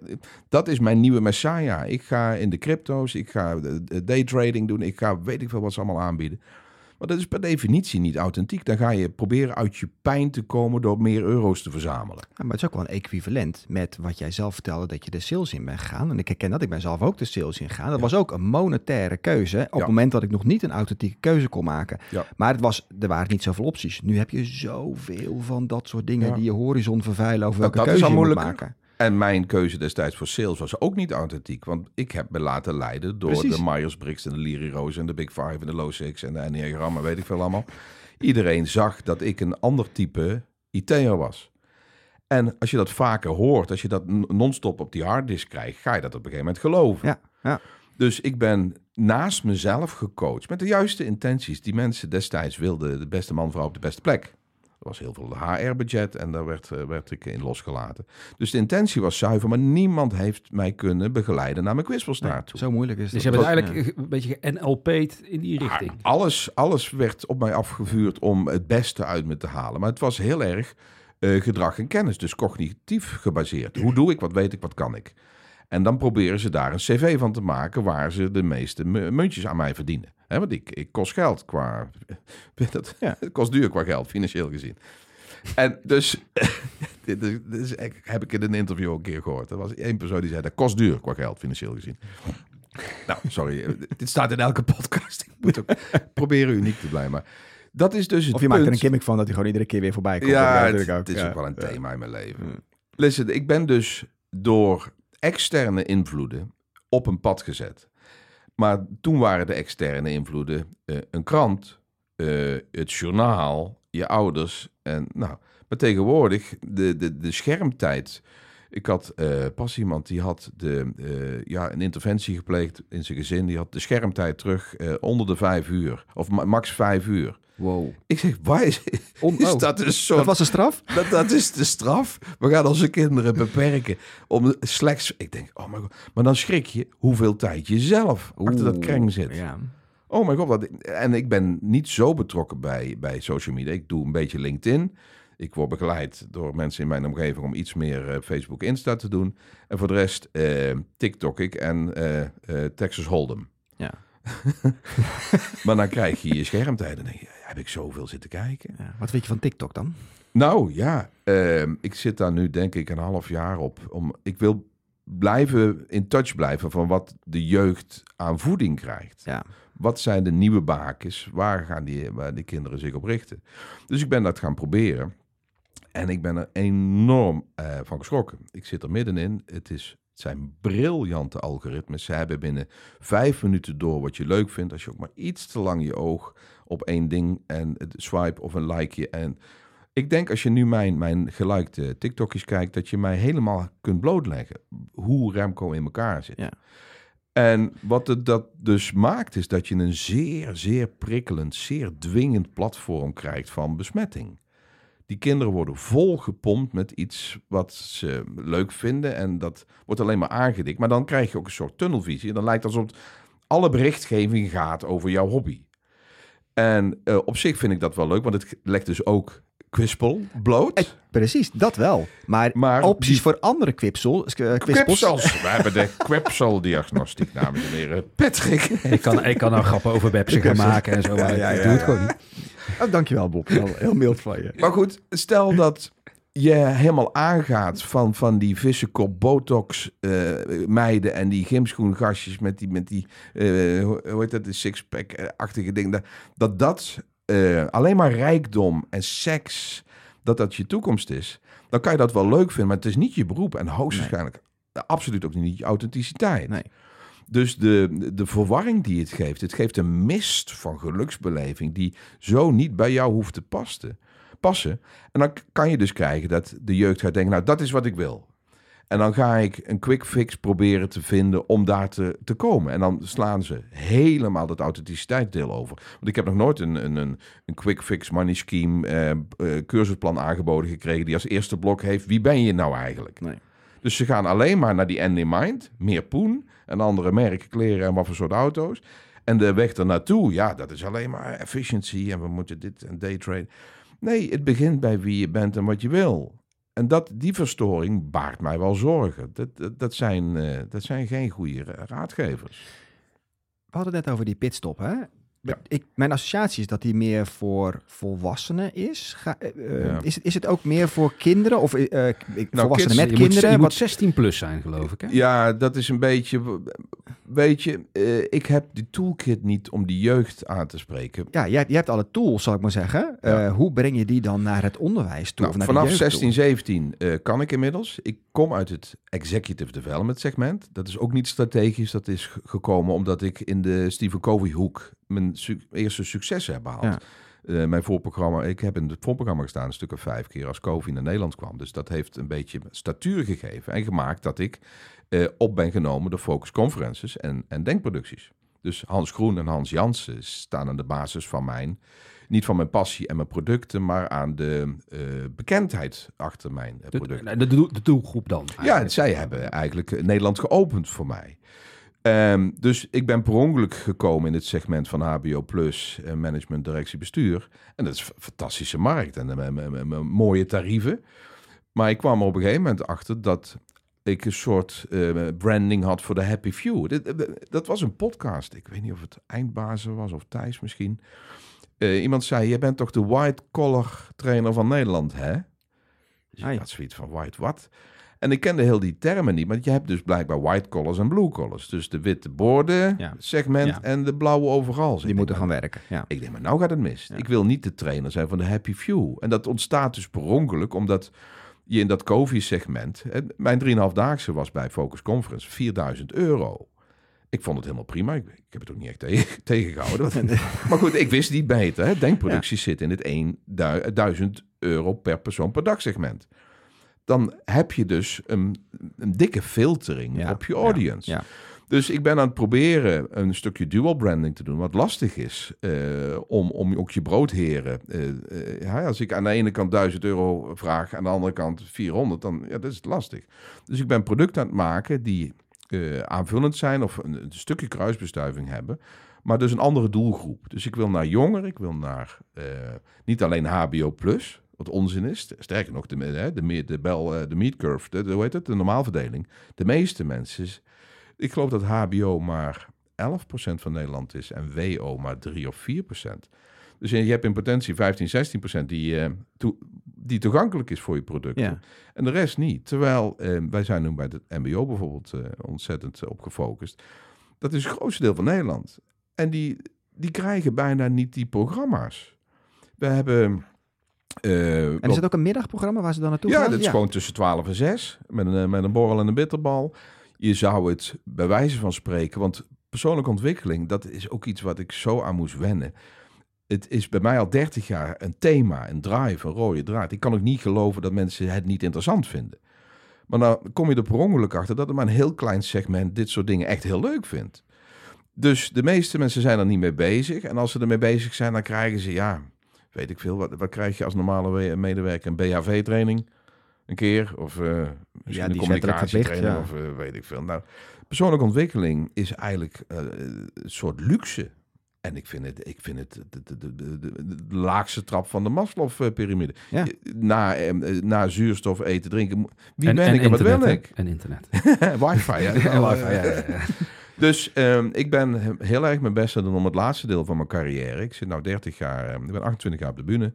dat is mijn nieuwe messiah. Ik ga in de crypto's, ik ga daytrading doen, ik ga weet ik veel wat ze allemaal aanbieden. Want dat is per definitie niet authentiek. Dan ga je proberen uit je pijn te komen door meer euro's te verzamelen. Ja, maar het is ook wel een equivalent met wat jij zelf vertelde dat je de sales in bent gegaan. En ik herken dat, ik ben zelf ook de sales in gegaan. Dat was ook een monetaire keuze. Op het moment dat ik nog niet een authentieke keuze kon maken. Maar het was, er waren niet zoveel opties. Nu heb je zoveel van dat soort dingen die je horizon vervuilen over welke dat keuze je moet maken. En mijn keuze destijds voor sales was ook niet authentiek. Want ik heb me laten leiden door Precies. de Myers-Briggs en de Leary Rose en de Big Five en de Low Six en de Enneagram en weet ik veel allemaal. Iedereen zag dat ik een ander type IT'er was. En als je dat vaker hoort, als je dat non-stop op die harddisk krijgt, ga je dat op een gegeven moment geloven. Ja, ja. Dus ik ben naast mezelf gecoacht met de juiste intenties. Die mensen destijds wilden de beste man, vrouw op de beste plek. Er was heel veel HR-budget en daar werd, eh, werd ik in losgelaten. Dus de intentie was zuiver, maar niemand heeft mij kunnen begeleiden naar mijn quizpelstaart toe. Zo moeilijk is het. Dus je hebt het eigenlijk een beetje NLP'd in die richting. Alles, alles werd op mij afgevuurd om het beste uit me te halen. Maar het was heel erg eh, gedrag en kennis, dus cognitief gebaseerd. Hoe doe ik, wat weet ik, wat kan ik? En dan proberen ze daar een cv van te maken waar ze de meeste mu- muntjes aan mij verdienen. Want ik, ik kost geld qua... Dat, Ja. Het kost duur qua geld, financieel gezien. En dus, dit, is, dit is, heb ik in een interview ook een keer gehoord. Er was één persoon die zei, dat kost duur qua geld, financieel gezien. Nou, sorry, dit staat in elke podcast. Ik moet ook proberen uniek te blijven. Maar dat is dus het Of je maakt er een gimmick van dat hij gewoon iedere keer weer voorbij komt. Ja, het, natuurlijk het is Ja. ook wel een thema in mijn leven. Listen, ik ben dus door externe invloeden op een pad gezet. Maar toen waren de externe invloeden eh, een krant, eh, het journaal, je ouders. En nou, maar tegenwoordig, de, de, de schermtijd. Ik had eh, pas iemand die had de, ja, een interventie gepleegd in zijn gezin. Die had de schermtijd terug onder de vijf uur. Of ma- max vijf uur. Wow. Ik zeg, waar is, On- is oh. dat een soort... Dat was een straf? Dat, dat is de straf. We gaan onze kinderen beperken om slechts... Ik denk, oh mijn god. Maar dan schrik je hoeveel tijd je zelf achter dat kreng zit. Ja. Oh mijn god. En ik ben niet zo betrokken bij, bij social media. Ik doe een beetje LinkedIn. Ik word begeleid door mensen in mijn omgeving om iets meer eh, Facebook Insta te doen. En voor de rest eh, TikTok ik en eh, Texas Hold'em. Maar dan krijg je je schermtijd en denk je, heb ik zoveel zitten kijken? Ja. Wat weet je van TikTok dan? Nou ja, ehm, ik zit daar nu denk ik een half jaar op. Om, ik wil blijven in touch blijven van wat de jeugd aan voeding krijgt. Ja. Wat zijn de nieuwe bakens? Waar gaan die, waar die kinderen zich op richten? Dus ik ben dat gaan proberen. En ik ben er enorm eh, van geschrokken. Ik zit er middenin. Het, is, het zijn briljante algoritmes. Ze hebben binnen vijf minuten door wat je leuk vindt. Als je ook maar iets te lang je oog op één ding en het swipe of een likeje. En ik denk als je nu mijn, mijn gelikte TikTokjes kijkt, dat je mij helemaal kunt blootleggen hoe Remco in elkaar zit. Ja. En wat het dat dus maakt, is dat je een zeer, zeer prikkelend, zeer dwingend platform krijgt van besmetting. Kinderen worden volgepompt met iets wat ze leuk vinden en dat wordt alleen maar aangedikt. Maar dan krijg je ook een soort tunnelvisie. Dan lijkt het alsof alle berichtgeving gaat over jouw hobby. En eh, op zich vind ik dat wel leuk, want het legt dus ook kwispel bloot. Precies, dat wel. Maar, Maar opties die- voor andere kwipsel, uh, kwispels... Kwipsels. We hebben de kwipseldiagnostiek, dames en heren. Patrick. Ik kan, ik kan nou grappen over Bepsen gaan maken en zo. maar Ja, ja, ik ja, doe het ja. gewoon niet. Oh, dankjewel Bob, heel, heel mild van je. Maar goed, stel dat je helemaal aangaat van, van die vissenkop botox eh, meiden en die gymschoengastjes met die, met die eh, hoe hoe heet dat, de sixpack-achtige ding. Dat dat, dat eh, alleen maar rijkdom en seks, dat dat je toekomst is. Dan kan je dat wel leuk vinden, maar het is niet je beroep. En hoogstwaarschijnlijk absoluut ook niet je authenticiteit. Nee. Dus de, de verwarring die het geeft, het geeft een mist van geluksbeleving die zo niet bij jou hoeft te passen. passen. En dan kan je dus krijgen dat de jeugd gaat denken, nou dat is wat ik wil. En dan ga ik een quick fix proberen te vinden om daar te, te komen. En dan slaan ze helemaal dat authenticiteitsdeel over. Want ik heb nog nooit een, een, een, een quick fix money scheme eh, eh, cursusplan aangeboden gekregen die als eerste blok heeft, wie ben je nou eigenlijk? Nee. Dus ze gaan alleen maar naar die end in mind, meer poen en andere merken kleren en wat voor soort auto's. En de weg ernaartoe, ja, dat is alleen maar efficiency en we moeten dit en daytrade. Nee, het begint bij wie je bent en wat je wil. En dat, die verstoring baart mij wel zorgen. Dat, dat, zijn, eh, dat zijn geen goede ra- raadgevers. We hadden het net over die pitstop, hè? Maar Ik, mijn associatie is dat die meer voor volwassenen is. Ga, eh, eh, Ja. is, het, is het ook meer voor kinderen? Of eh, eh, volwassenen kids, met je moet, kinderen? moet Wat- 16 plus zijn, geloof ik. Hè? Ja, dat is een beetje. Weet je, eh, ik heb die toolkit niet om die jeugd aan te spreken. ja, je, je hebt alle tools, zal ik maar zeggen. Eh, Ja. hoe breng je die dan naar het onderwijs toe? Nou, of naar de vanaf jeugd toe? 16, 17 eh, kan ik inmiddels. Ik kom uit het executive development segment. Dat is ook niet strategisch. Dat is gekomen omdat ik in de Stephen Covey hoek mijn su- eerste successen heb behaald. Ja. Eh, mijn voorprogramma, ik heb in het voorprogramma gestaan een stuk of vijf keer als Covey naar Nederland kwam. Dus dat heeft een beetje statuur gegeven en gemaakt dat ik eh, op ben genomen door focus conferences en, en denkproducties. Dus Hans Groen en Hans Jansen staan aan de basis van mijn, niet van mijn passie en mijn producten, maar aan de eh, bekendheid achter mijn eh, De, producten. de, de, doel- de doelgroep dan. Ja, zij hebben eigenlijk eh, Nederland geopend voor mij. Ehm, dus ik ben per ongeluk gekomen in het segment van HBO Plus, eh, management, directie, bestuur. En dat is een fantastische markt en mooie tarieven. Maar ik kwam er op een gegeven moment achter dat ik een soort branding had voor de Happy Few. Eh, dat was een podcast. Ik weet niet of het Eindbazen was of Thijs misschien. Eh, iemand zei, jij bent toch de white collar trainer van Nederland, hè? Dus ik had zoiets van, white wat? En ik kende heel die termen niet, maar je hebt dus blijkbaar white collars en blue collars. Dus de witte borden Ja. segment Ja. en de blauwe overal. Die moeten gaan werken. Ja. Ik denk, maar nou gaat het mis. Ik wil niet de trainer zijn van de Happy Few. En dat ontstaat dus per ongeluk, omdat je in dat COVID-segment... hè, Mijn 3,5-daagse was bij Focus Conference 4000 euro. Ik vond het helemaal prima. Ik, ik heb het ook niet echt tegen, tegengehouden. maar goed, ik wist niet beter. Hè. Denkproductie zit in het 1000 euro per persoon per dag segment. Dan heb je dus een, een dikke filtering Ja, op je audience. ja. Dus ik ben aan het proberen een stukje dual branding te doen, wat lastig is eh, om, om ook je broodheren. eh, eh, ja, als ik aan de ene kant 1000 euro vraag, aan de andere kant 400, dan ja, dat is lastig. Dus ik ben producten aan het maken die eh, aanvullend zijn of een, een stukje kruisbestuiving hebben, maar dus een andere doelgroep. Dus ik wil naar jongeren, ik wil naar eh, niet alleen HBO plus. Wat onzin is. Sterker nog, de, de, me- de, bel, eh, de meat curve, de, de, hoe heet het, de normaalverdeling. De meeste mensen ik geloof dat HBO maar 11% van Nederland is en WO maar 3 of 4%. Dus je hebt in potentie 15, 16% die, eh, die toegankelijk is voor je product. Ja. En de rest niet. Terwijl eh, wij zijn nu bij het MBO bijvoorbeeld eh, ontzettend op gefocust. Dat is het grootste deel van Nederland. En die, die krijgen bijna niet die programma's. We hebben. En is het ook een middagprogramma waar ze dan naartoe ja, gaan? dat is gewoon tussen 12 en 6. Met een, met een borrel en een bitterbal. Je zou het bij wijze van spreken. Want persoonlijke ontwikkeling, dat is ook iets wat ik zo aan moest wennen. Het is bij mij al 30 jaar een thema, een drive, een rode draad. Ik kan ook niet geloven dat mensen het niet interessant vinden. Maar dan kom je er per ongeluk achter dat er maar een heel klein segment dit soort dingen echt heel leuk vindt. Dus de meeste mensen zijn er niet mee bezig. En als ze ermee bezig zijn, dan krijgen ze, ja, weet ik veel. Wat, wat krijg je als normale we- medewerker? Een BHV-training? Een keer? Of eh misschien die een communicatietraining? verplicht, Of eh, weet ik veel. Nou, persoonlijke ontwikkeling is eigenlijk eh, een soort luxe. En ik vind het, ik vind het de, de, de, de, laagste trap van de Maslow-pyramide. Ja. Na, eh, na zuurstof, eten, drinken. Wie En- ben en ik en wat wil ik? En internet. Wifi, ja. Wifi, ja, ja, ja. Dus ehm, ik ben he- heel erg mijn best aan doen om het laatste deel van mijn carrière. Ik zit nu 30 jaar, ehm, ik ben 28 jaar op de bühne.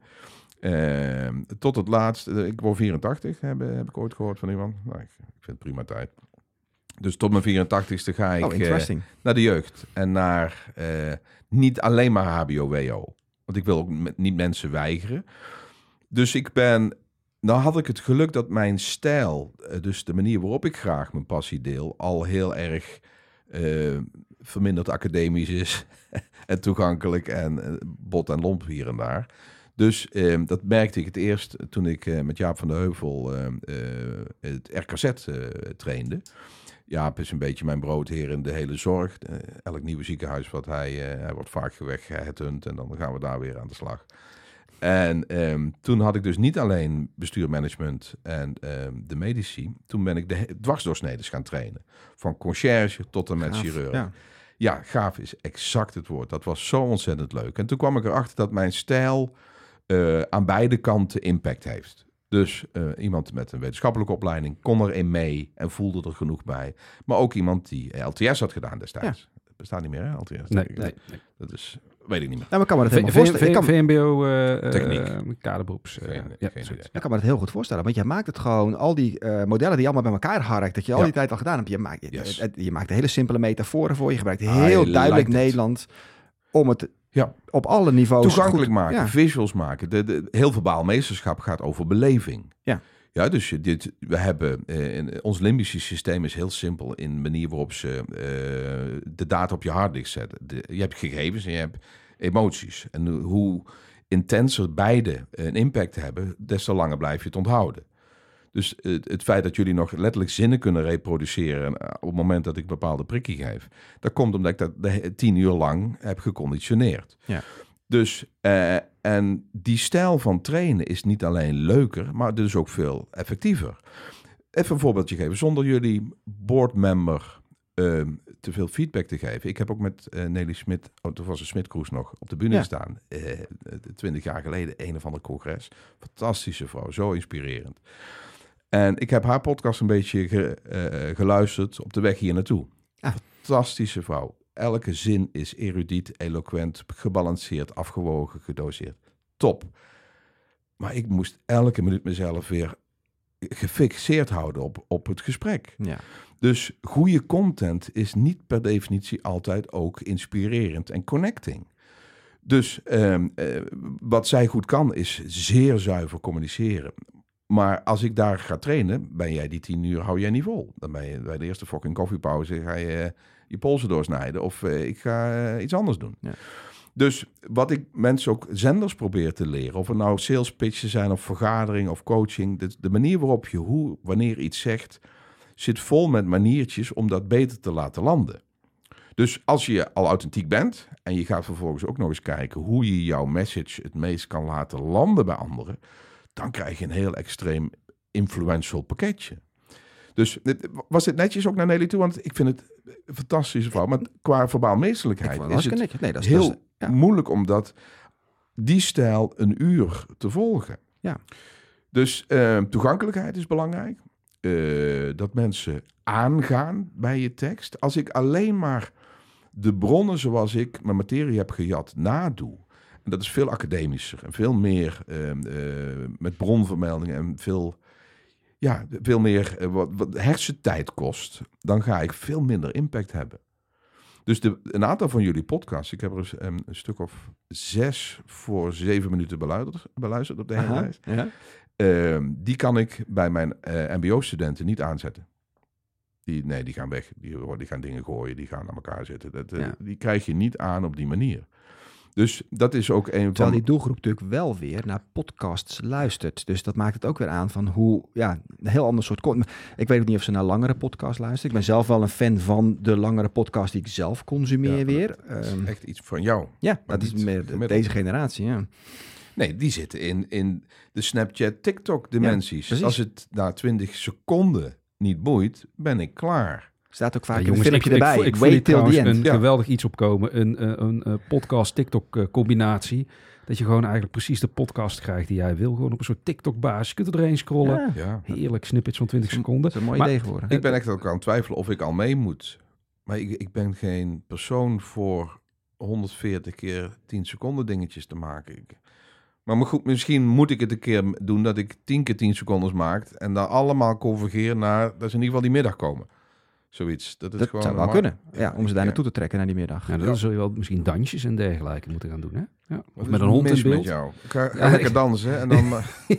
Ehm, tot het laatste, eh, ik word 84, heb, heb ik ooit gehoord van iemand. Nou, ik, ik vind het prima tijd. Dus tot mijn 84ste ga ik Oh, eh, naar de jeugd. En naar eh, niet alleen maar HBO-WO. Want ik wil ook met, niet mensen weigeren. Dus ik ben... Nou had ik het geluk dat mijn stijl, eh, dus de manier waarop ik graag mijn passie deel, al heel erg eh, verminderd academisch is. en toegankelijk en bot en lomp hier en daar. Dus eh, dat merkte ik het eerst toen ik met Jaap van de Heuvel eh, eh, het RKZ trainde. Jaap is een beetje mijn broodheer in de hele zorg. Elk nieuwe ziekenhuis wat hij, eh, hij wordt vaak weggehunt en dan gaan we daar weer aan de slag. En ehm, toen had ik dus niet alleen bestuurmanagement en ehm, de medici. Toen ben ik de dwarsdoorsneders gaan trainen. Van conciërge tot en met Gaaf, chirurg. Ja. Ja, gaaf is exact het woord. Dat was zo ontzettend leuk. En toen kwam ik erachter dat mijn stijl eh, aan beide kanten impact heeft. Dus eh, iemand met een wetenschappelijke opleiding kon erin mee en voelde er genoeg bij. Maar ook iemand die LTS had gedaan destijds. Dat bestaat niet meer, hè, LTS? Nee, nee, nee. Dat is weet ik niet meer. Nou, maar ik kan me dat helemaal V- voorstellen. Kan, VMBO eh, Techniek. eh, kaderberoeps. eh, Geen- ja, geen zoiets. idee. ik kan me dat heel goed voorstellen. Want jij maakt het gewoon, al die eh, modellen die je allemaal bij elkaar harkt, dat je al Ja. die tijd al gedaan hebt. Je maakt, je, Yes. het- je maakt hele simpele metaforen voor. Je gebruikt I heel like duidelijk it. Nederland om het Ja. op alle niveaus Toegankelijk goed- maken, Ja. visuals maken. De, de, heel verbaal meesterschap gaat over beleving. Ja. Ja, dus dit, we hebben, eh, in, ons limbische systeem is heel simpel in de manier waarop ze eh, de data op je harddisk zetten. De, je hebt gegevens en je hebt emoties. En hoe intenser beide een impact hebben, des te langer blijf je het onthouden. Dus het, feit dat jullie nog letterlijk zinnen kunnen reproduceren eh, op het moment dat ik bepaalde prikkie geef, dat komt omdat ik dat tien uur lang heb geconditioneerd. Ja. Dus, eh, en die stijl van trainen is niet alleen leuker, maar dus ook veel effectiever. Even een voorbeeldje geven, zonder jullie boardmember eh, te veel feedback te geven. Ik heb ook met eh, Nelly Smit, oh, toen was een Smit-Kroes nog, op de bühne Ja. gestaan. Twintig jaar geleden, een of ander congres. Fantastische vrouw, zo inspirerend. En ik heb haar podcast een beetje ge- eh, geluisterd op de weg hier naartoe. Ah. Fantastische vrouw. Elke zin is erudiet, eloquent, gebalanceerd, afgewogen, gedoseerd. Top. Maar ik moest elke minuut mezelf weer gefixeerd houden op, op het gesprek. Ja. Dus goede content is niet per definitie altijd ook inspirerend en connecting. Dus ehm, eh, wat zij goed kan, is zeer zuiver communiceren. Maar als ik daar ga trainen, ben jij die tien uur, hou jij niet vol. Dan ben je bij de eerste fucking koffiepauze, ga je eh, je polsen doorsnijden. Of eh, ik ga eh, iets anders doen. Ja. Dus wat ik mensen ook zenders probeer te leren, of het nou sales pitches zijn of vergadering of coaching, de, de manier waarop je hoe, wanneer iets zegt, zit vol met maniertjes om dat beter te laten landen. Dus als je al authentiek bent en je gaat vervolgens ook nog eens kijken hoe je jouw message het meest kan laten landen bij anderen, dan krijg je een heel extreem influential pakketje. Dus was dit netjes ook naar Nelly toe? Want ik vind het een fantastische vrouw. Maar qua verbaal vond is het netjes. Nee, dat is, heel dat is- ja. moeilijk om dat, die stijl een uur te volgen. Ja. Dus eh, toegankelijkheid is belangrijk. Eh, dat mensen aangaan bij je tekst. Als ik alleen maar de bronnen zoals ik mijn materie heb gejat nadoe. Dat is veel academischer en veel meer eh, eh, met bronvermeldingen en veel, ja, veel meer eh, wat, wat hersentijd kost. Dan ga ik veel minder impact hebben. Dus de, een aantal van jullie podcasts, ik heb er ehm, een stuk of zes voor zeven minuten beluisterd, beluisterd op de hele lijst. ja. Ehm, die kan ik bij mijn eh, MBO-studenten niet aanzetten. Die, nee, die gaan weg. Die, die gaan dingen gooien, die gaan naar elkaar zitten. Dat, Ja. Die krijg je niet aan op die manier. Dus dat is ook een Terwijl van... die doelgroep natuurlijk wel weer naar podcasts luistert. Dus dat maakt het ook weer aan van hoe, ja, een heel ander soort. Ik weet ook niet of ze naar langere podcasts luisteren. Ik ben zelf wel een fan van de langere podcast die ik zelf consumeer Ja, weer. Ehm, Echt iets van jou. ja, maar dat is meer gemiddeld. deze generatie, ja. Nee, die zitten in, in de Snapchat, TikTok dimensies. precies. Als het na 20 seconden niet boeit, ben ik klaar. Staat ook vaak Ja, een filmpje ik, erbij. ik, ik voel hier Wait till trouwens the end. een Ja. geweldig iets opkomen. Een, eh, een, eh, podcast-TikTok-combinatie. Dat je gewoon eigenlijk precies de podcast krijgt die jij wil. Gewoon op een soort TikTok-basis. Je kunt er doorheen scrollen. Ja, Ja. Heerlijk snippets van 20 seconden. dat is een mooi Maar- idee geworden. Ik ben echt ook aan het twijfelen of ik al mee moet. Maar ik, ik ben geen persoon voor 140 keer 10 seconden dingetjes te maken. Ik, maar goed, misschien moet ik het een keer doen dat ik 10 keer 10 secodes maak. En dan allemaal convergeer naar dat ze in ieder geval die middag komen. Zoiets. Dat is Dat gewoon zou wel kunnen. Ja, om ze daar Ja. naartoe te trekken naar die middag. Ja, dan Ja. zul je wel misschien dansjes en dergelijke moeten gaan doen. Hè? Ja. Of met een hond in beeld. Met jou? Ik ga, lekker ik- dansen en dan... eh,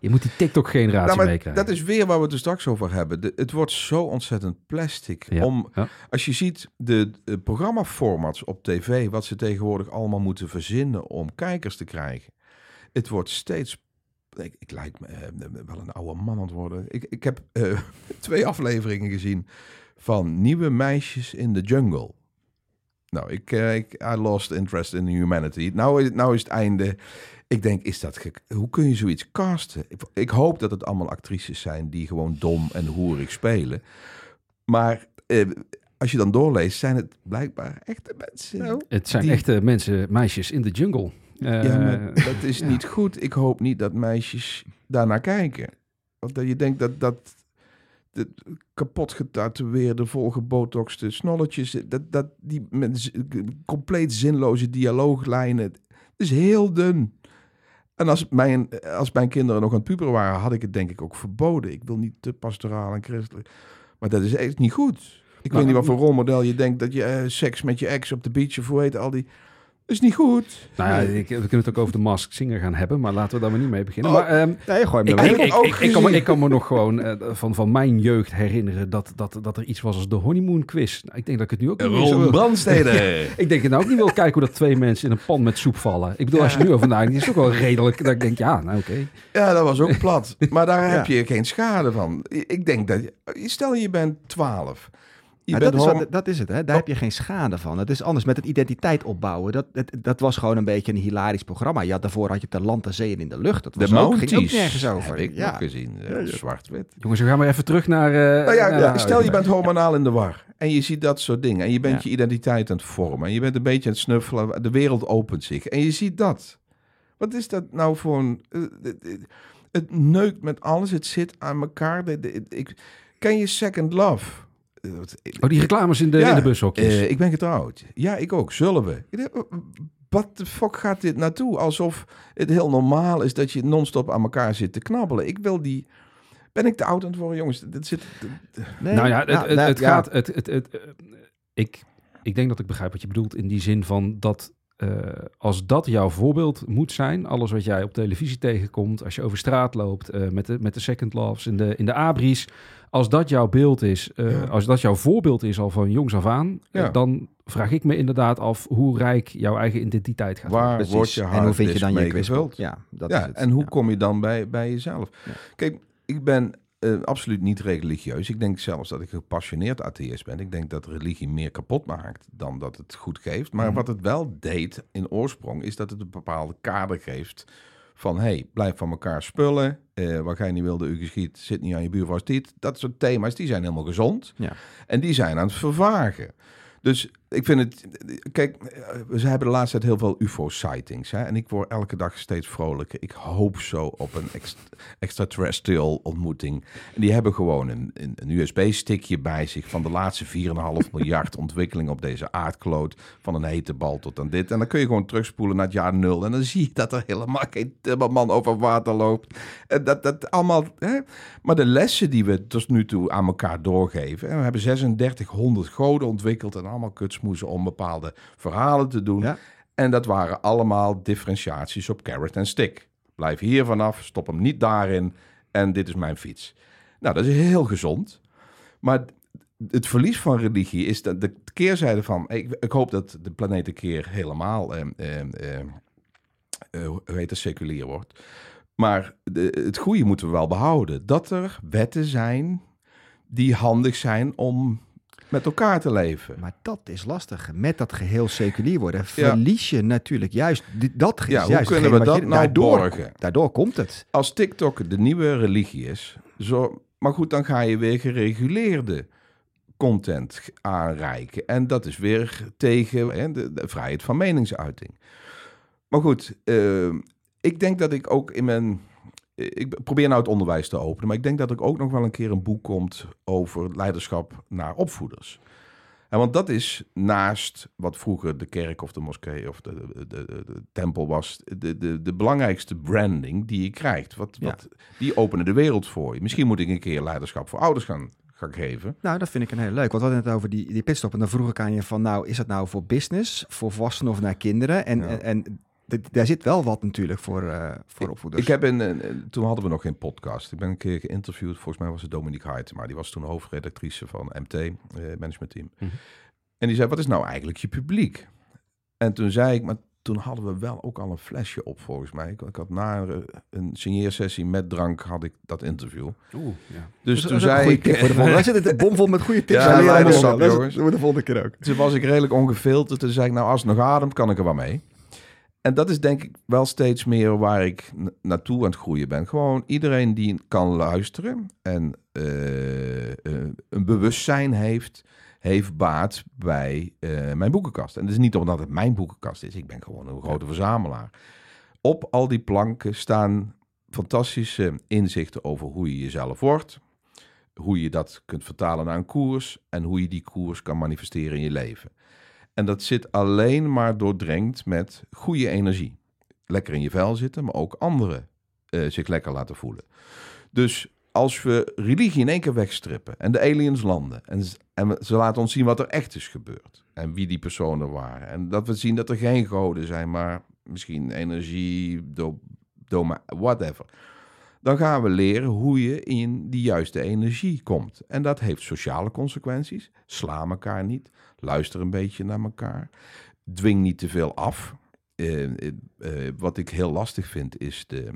Je moet die TikTok-generatie Nou, meekrijgen. dat is weer waar we het er straks over hebben. De- het wordt zo ontzettend plastic. Ja, Om, ja. Als je ziet de, de programmaformats op tv, wat ze tegenwoordig allemaal moeten verzinnen om kijkers te krijgen. Het wordt steeds. Ik, ik lijk me eh, wel een oude man aan het worden. Ik, ik heb eh, twee afleveringen gezien van nieuwe meisjes in de jungle. Nou, ik, eh, ik I lost interest in humanity. Nou, is- nou is het einde. Ik denk, is dat gek? Hoe kun je zoiets casten? Ik, ik hoop dat het allemaal actrices zijn die gewoon dom en hoerig spelen. Maar eh, als je dan doorleest, zijn het blijkbaar echte mensen. Het zijn die- echte mensen, meisjes in de jungle. Eh, ja, maar dat is niet goed. Ik hoop niet dat meisjes daarnaar kijken. Want dat je denkt dat, dat de kapot getatoeëerde, volgebotoxte snolletjes. Dat, dat, die met compleet zinloze dialooglijnen. Het is heel dun. En als mijn, als mijn kinderen nog aan het puberen waren, had ik het denk ik ook verboden. Ik wil niet te pastoraal en christelijk. Maar dat is echt niet goed. Ik Maar- weet niet wat voor rolmodel je denkt dat je eh, seks met je ex op de beach of hoe heet al die. Dat is niet goed. Nou ja, ik, we kunnen het ook over de Masked Singer gaan hebben, maar laten we daar maar niet mee beginnen. Oh. maar ehm, Nee, gooi heb ik, ik, ook ik, ik kan, me, gezien. ik kan me nog gewoon eh, van, van mijn jeugd herinneren dat, dat, dat er iets was als de honeymoon quiz. Nou, ik denk dat ik het nu ook niet Ron wil. Brandstede. Ik denk het nou ook niet wil kijken hoe dat twee mensen in een pan met soep vallen. Ik bedoel, als je nu over nadenkt, is het ook wel redelijk dat ik denk, ja, nou oké. Ja, dat was ook plat. Maar daar Ja. heb je geen schade van. Ik denk dat... je- Stel je bent 12. Je Maar bent dat, is, wat- dat is het, hè? daar heb je geen schade van. Het is anders met het identiteit opbouwen. Dat, dat, dat was gewoon een beetje een hilarisch programma. Ja, daarvoor had je het de land, de zee en in de lucht. Dat De was ook, ging ook nergens over. heb ik ja. gezien. eh, Zwart-wit. Jongens, we gaan maar even terug naar... eh, Nou ja, naar- ja, naar- stel je bent hormonaal in de war. En je ziet dat soort dingen. En je bent Ja. je identiteit aan het vormen. En je bent een beetje aan het snuffelen. De wereld opent zich. En je ziet dat. Wat is dat nou voor een... eh, het- neukt met alles. Het zit aan elkaar. De- de- ik, ken je Second Love? Oh, die reclames in de, Ja, in de bushokjes. Eh, ik ben getrouwd. Ja, ik ook. Zullen we? Wat de fuck gaat dit naartoe? Alsof het heel normaal is dat je non-stop aan elkaar zit te knabbelen. Ik wil die... Ben ik te oud aan het worden, jongens? Dit zit... Nee, nou ja, het, het, nou, het ja. gaat... Het, het, het, ik, ik denk dat ik begrijp wat je bedoelt in die zin van dat... eh, als dat jouw voorbeeld moet zijn, alles wat jij op televisie tegenkomt, als je over straat loopt eh, met, de, met de second loves in de, in de abris, als dat jouw beeld is, eh, Ja. als dat jouw voorbeeld is al van jongs af aan, eh, dan vraag ik me inderdaad af hoe rijk jouw eigen identiteit gaat worden. Waar wordt je en hoe vind je dan je gevuld? Ja, dat is Ja, het. en hoe Ja. kom je dan bij, bij jezelf? Ja. Kijk, ik ben eh, absoluut niet religieus. Ik denk zelfs dat ik een gepassioneerd atheïst ben. Ik denk dat religie meer kapot maakt dan dat het goed geeft. Maar Mhm. wat het wel deed in oorsprong, is dat het een bepaalde kader geeft van... hey, blijf van elkaar spullen. Eh wat jij niet wilde, u geschiet, zit niet aan je buurvrouw's tiet. Dat soort thema's, die zijn helemaal gezond. Ja. En die zijn aan het vervagen. Dus ik vind het... Kijk, eh, ze hebben de laatste tijd heel veel UFO-sightings. En ik word elke dag steeds vrolijker. Ik hoop zo op een ex- extraterrestrial ontmoeting. En die hebben gewoon een, een, een USB-stickje bij zich... van de laatste 4,5 miljard ontwikkelingen op deze aardkloot. Van een hete bal tot aan dit. En dan kun je gewoon terugspoelen naar het jaar nul. En dan zie je dat er helemaal geen timmerman over water loopt. En dat, dat allemaal... Hè? Maar de lessen die we tot nu toe aan elkaar doorgeven... En we hebben 3600 goden ontwikkeld... en allemaal kutsmoezen om bepaalde verhalen te doen. Ja. En dat waren allemaal differentiaties op carrot en stick. Blijf hier vanaf, stop hem niet daarin en dit is mijn fiets. Nou, dat is heel gezond. Maar het verlies van religie is dat de keerzijde van... Ik, ik hoop dat de planeet een keer helemaal... eh, eh, eh, eh, hoe heet het, seculier wordt. Maar de, het goede moeten we wel behouden. Dat er wetten zijn die handig zijn om met elkaar te leven. Maar dat is lastig. Met dat geheel seculier worden, verlies je natuurlijk juist dat. Ja, hoe juist kunnen we dat je- nou daardoor, borgen? Daardoor komt het. als TikTok de nieuwe religie is, zo, maar goed, dan ga je weer gereguleerde content aanreiken. En dat is weer tegen hè, de, de vrijheid van meningsuiting. Maar goed, eh, ik denk dat ik ook in mijn. Ik probeer nou het onderwijs te openen, maar ik denk dat er ook nog wel een keer een boek komt over leiderschap naar opvoeders. En want dat is naast wat vroeger de kerk of de moskee of de, de, de, tempel was, de, de, de belangrijkste branding die je krijgt. Wat, Ja. wat, die openen de wereld voor je. Misschien moet ik een keer leiderschap voor ouders gaan, gaan geven. Nou, dat vind ik een heel leuk. Want we hadden het over die, die pitstop. En dan vroeg ik aan je van, nou, is dat nou voor business, voor volwassenen of naar kinderen? En, Ja. en, daar zit wel wat natuurlijk voor, eh, voor opvoeders. Ik heb een, een- een- toen hadden we nog geen podcast. Ik ben een keer geïnterviewd. Volgens mij was het Dominique Huytema. Die was toen hoofdredactrice van MT, eh, Management Team. Mhm. En die zei, wat is nou eigenlijk je publiek? En toen zei ik, maar toen hadden we wel ook al een flesje op volgens mij. Ik, ik had na een, een signeersessie met drank had ik dat interview. Oeh, ja. Dus Dat toen zei goede ik... tip voor de zitten bomvol met goede tips. Ja, leiderschap, allemaal. Dat de volgende keer ook. Toen was ik redelijk ongefilterd. Toen zei ik, nou als het nog ademt, kan ik er wel mee. En dat is denk ik wel steeds meer waar ik naartoe aan het groeien ben. Gewoon iedereen die kan luisteren en eh, eh, een bewustzijn heeft, heeft baat bij eh, mijn boekenkast. En dat is niet omdat het mijn boekenkast is. Ik ben gewoon een grote verzamelaar. Op al die planken staan fantastische inzichten over hoe je jezelf wordt. hoe je dat kunt vertalen naar een koers en hoe je die koers kan manifesteren in je leven. En dat zit alleen maar doordrenkt met goede energie. Lekker in je vel zitten, maar ook anderen uh, zich lekker laten voelen. Dus als we religie in één keer wegstrippen en de aliens landen en, en ze laten ons zien wat er echt is gebeurd en wie die personen waren en dat we zien dat er geen goden zijn, maar misschien energie, do, whatever. Dan gaan we leren hoe je in die juiste energie komt. En dat heeft sociale consequenties. Sla elkaar niet. Luister een beetje naar elkaar. Dwing niet te veel af. Uh, uh, wat ik heel lastig vind is de,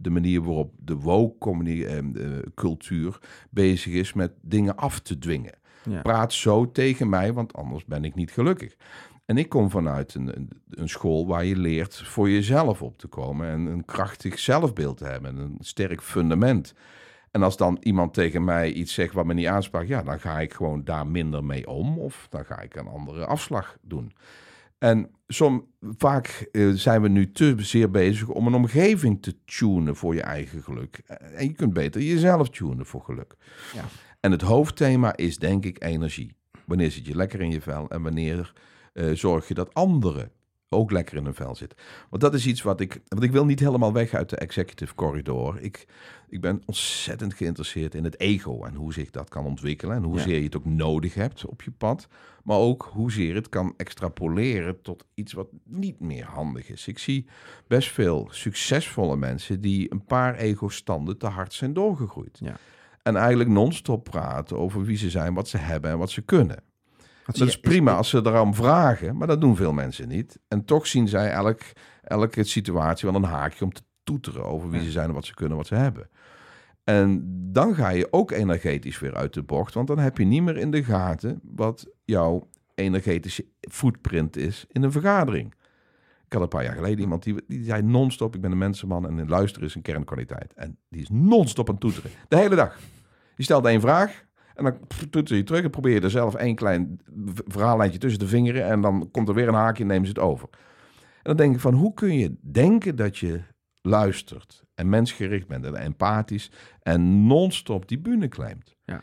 de manier waarop de woke-cultuur bezig is met dingen af te dwingen. Ja. Praat zo tegen mij, want anders ben ik niet gelukkig. En ik kom vanuit een, een, school waar je leert voor jezelf op te komen en een krachtig zelfbeeld te hebben, een sterk fundament. En als dan iemand tegen mij iets zegt wat me niet aansprak, ja, dan ga ik gewoon daar minder mee om of dan ga ik een andere afslag doen. En som, vaak uh, zijn we nu te zeer bezig om een omgeving te tunen voor je eigen geluk. En je kunt beter jezelf tunen voor geluk. Ja. En het hoofdthema is denk ik energie. Wanneer zit je lekker in je vel en wanneer uh, zorg je dat anderen ook lekker in hun vel zitten. Want dat is iets wat ik. Want ik wil niet helemaal weg uit de executive corridor. Ik, ik ben ontzettend geïnteresseerd in het ego en hoe zich dat kan ontwikkelen. En hoezeer je het ook nodig hebt op je pad. Maar ook hoezeer het kan extrapoleren tot iets wat niet meer handig is. Ik zie best veel succesvolle mensen die een paar ego-standen te hard zijn doorgegroeid. Ja. En eigenlijk non-stop praten over wie ze zijn, wat ze hebben en wat ze kunnen. Dat is prima als ze daarom vragen, maar dat doen veel mensen niet. En toch zien zij elk, elke situatie wel een haakje om te toeteren over wie ze zijn en wat ze kunnen, wat ze hebben. En dan ga je ook energetisch weer uit de bocht, want dan heb je niet meer in de gaten wat jouw energetische footprint is in een vergadering. Ik had een paar jaar geleden iemand die, die zei non-stop, ik ben een mensenman en luisteren is een kernkwaliteit. En die is non-stop aan het toeteren. De hele dag. Die stelt één vraag, en dan doet je terug en probeer je er zelf één klein verhaallijntje tussen de vingeren. En dan komt er weer een haakje en nemen ze het over. En dan denk ik van, hoe kun je denken dat je luistert en mensgericht bent en empathisch en non-stop die bühne claimt. Ja.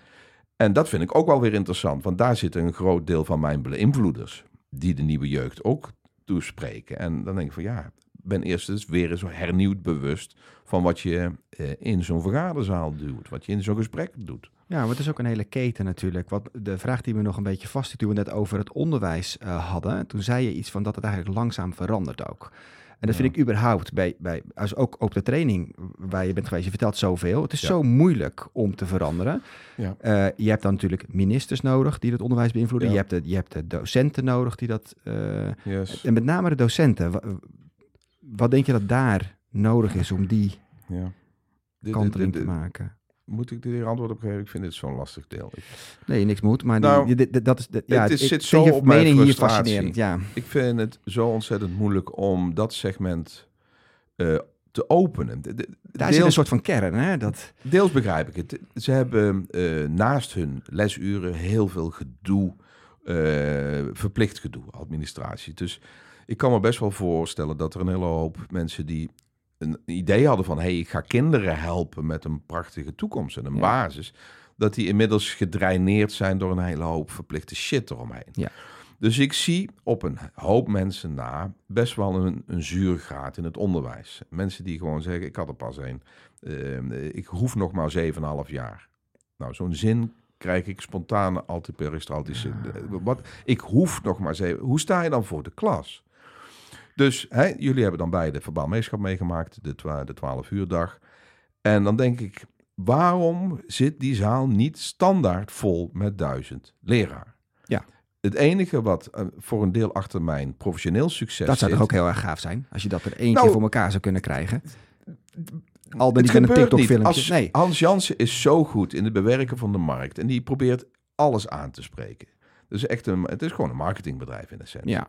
En dat vind ik ook wel weer interessant, want daar zit een groot deel van mijn beïnvloeders die de nieuwe jeugd ook toespreken. En dan denk ik van ja, ben eerst eens weer eens hernieuwd bewust van wat je eh, in zo'n vergaderzaal doet, wat je in zo'n gesprek doet. Ja, maar het is ook een hele keten natuurlijk. Wat de vraag die we nog een beetje vast toen we net over het onderwijs uh, hadden, toen zei je iets van dat het eigenlijk langzaam verandert ook. En dat vind ik überhaupt bij, bij als ook op de training waar je bent geweest, je vertelt zoveel. Het is zo moeilijk om te veranderen. Ja. Uh, je hebt dan natuurlijk ministers nodig die het onderwijs beïnvloeden. Je, hebt de, je hebt de docenten nodig die dat. Uh, yes. En met name de docenten. Wat, denk je dat daar nodig is om die ja. kanteling te maken? Moet ik hier antwoord op geven? Ik vind dit zo'n lastig deel. Nee, niks moet, maar nou, die, dat is... De, ja, het is, zit zo op mijn hier fascinerend, ja. Ik vind het zo ontzettend moeilijk om dat segment uh, te openen. De, de, Daar deels, zit een soort van kern, hè? Dat... Deels begrijp ik het. Ze hebben uh, naast hun lesuren heel veel gedoe, uh, verplicht gedoe, administratie. Dus ik kan me best wel voorstellen dat er een hele hoop mensen die een idee hadden van... hey, ik ga kinderen helpen met een prachtige toekomst en een basis... dat die inmiddels gedraineerd zijn door een hele hoop verplichte shit eromheen. Ja. Dus ik zie op een hoop mensen na best wel een, een zuurgraad in het onderwijs. Mensen die gewoon zeggen, ik had er pas een. Uh, ik hoef nog maar 7,5 jaar. Nou, zo'n zin krijg ik spontaan altijd peristaltische... Wat, ik hoef nog maar zeven... Hoe sta je dan voor de klas? Dus hè, jullie hebben dan beide verbaal meeschap meegemaakt, de, twa de 12 uur dag. En dan denk ik, waarom zit die zaal niet standaard vol met duizend leraar? Ja. Het enige wat uh, voor een deel achter mijn professioneel succes Dat zou toch ook heel erg gaaf zijn, als je dat er één nou, keer voor elkaar zou kunnen krijgen. Al ben ik een TikTok-filmpje. Nee. Hans Jansen is zo goed in het bewerken van de markt. En die probeert alles aan te spreken. Dus echt een, het is gewoon een marketingbedrijf in de essentie. Ja.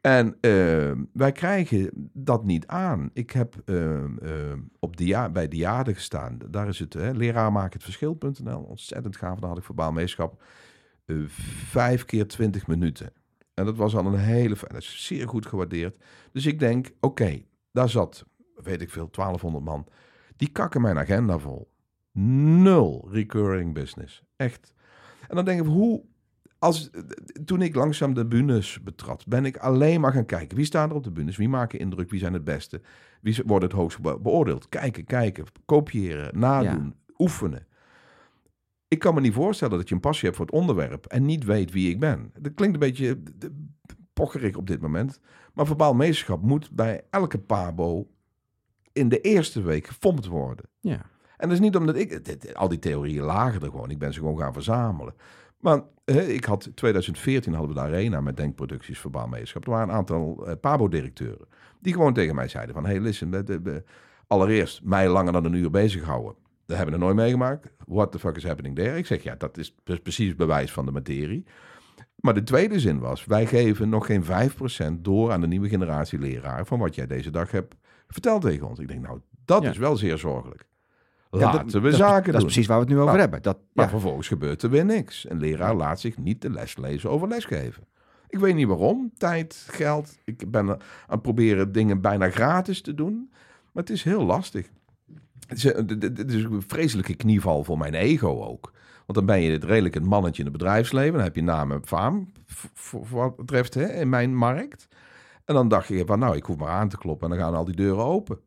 En uh, wij krijgen dat niet aan. Ik heb uh, uh, op bij Diade gestaan. Daar is het, hè, leraar maakt het verschil.nl. Ontzettend gaaf. Daar had ik verbaal meeschap. vijf keer twintig minuten. En dat was al een hele... Dat is zeer goed gewaardeerd. Dus ik denk, oké, daar zat, weet ik veel, 1200 man. Die kakken mijn agenda vol. Nul recurring business. Echt. En dan denk ik, hoe... Als, toen ik langzaam de bühnes betrad, ben ik alleen maar gaan kijken. Wie staan er op de bühnes? Wie maken indruk? Wie zijn het beste? Wie wordt het hoogst beoordeeld? Kijken, kijken, kopiëren, nadoen, oefenen. Ik kan me niet voorstellen dat je een passie hebt voor het onderwerp en niet weet wie ik ben. Dat klinkt een beetje pocherig op dit moment. Maar verbaal meesterschap moet bij elke pabo in de eerste week gefompt worden. Ja. En dat is niet omdat ik... al die theorieën lagen er gewoon. Ik ben ze gewoon gaan verzamelen. Maar ik had 2014 hadden we de Arena met Denkproducties Verbaal. Er waren een aantal uh, Pabo-directeuren die gewoon tegen mij zeiden van... Hey, listen, allereerst mij langer dan een uur bezig houden. Dat hebben we nooit meegemaakt. What the fuck is happening there? Ik zeg, ja, dat is, dat is precies bewijs van de materie. Maar de tweede zin was, wij geven nog geen 5% door aan de nieuwe generatie leraar van wat jij deze dag hebt verteld tegen ons. Ik denk, nou, dat is wel zeer zorgelijk. Laten dat, we zaken doen. Dat is precies waar we het nu over hebben. Dat, maar vervolgens gebeurt er weer niks. Een leraar laat zich niet de les lezen over lesgeven. Ik weet niet waarom. Tijd, geld. Ik ben aan het proberen dingen bijna gratis te doen. Maar het is heel lastig. Het is een vreselijke knieval voor mijn ego ook. Want dan ben je redelijk een mannetje in het bedrijfsleven. Dan heb je naam en faam, voor wat betreft hè, in mijn markt. En dan dacht je van, nou, ik hoef maar aan te kloppen en dan gaan al die deuren open.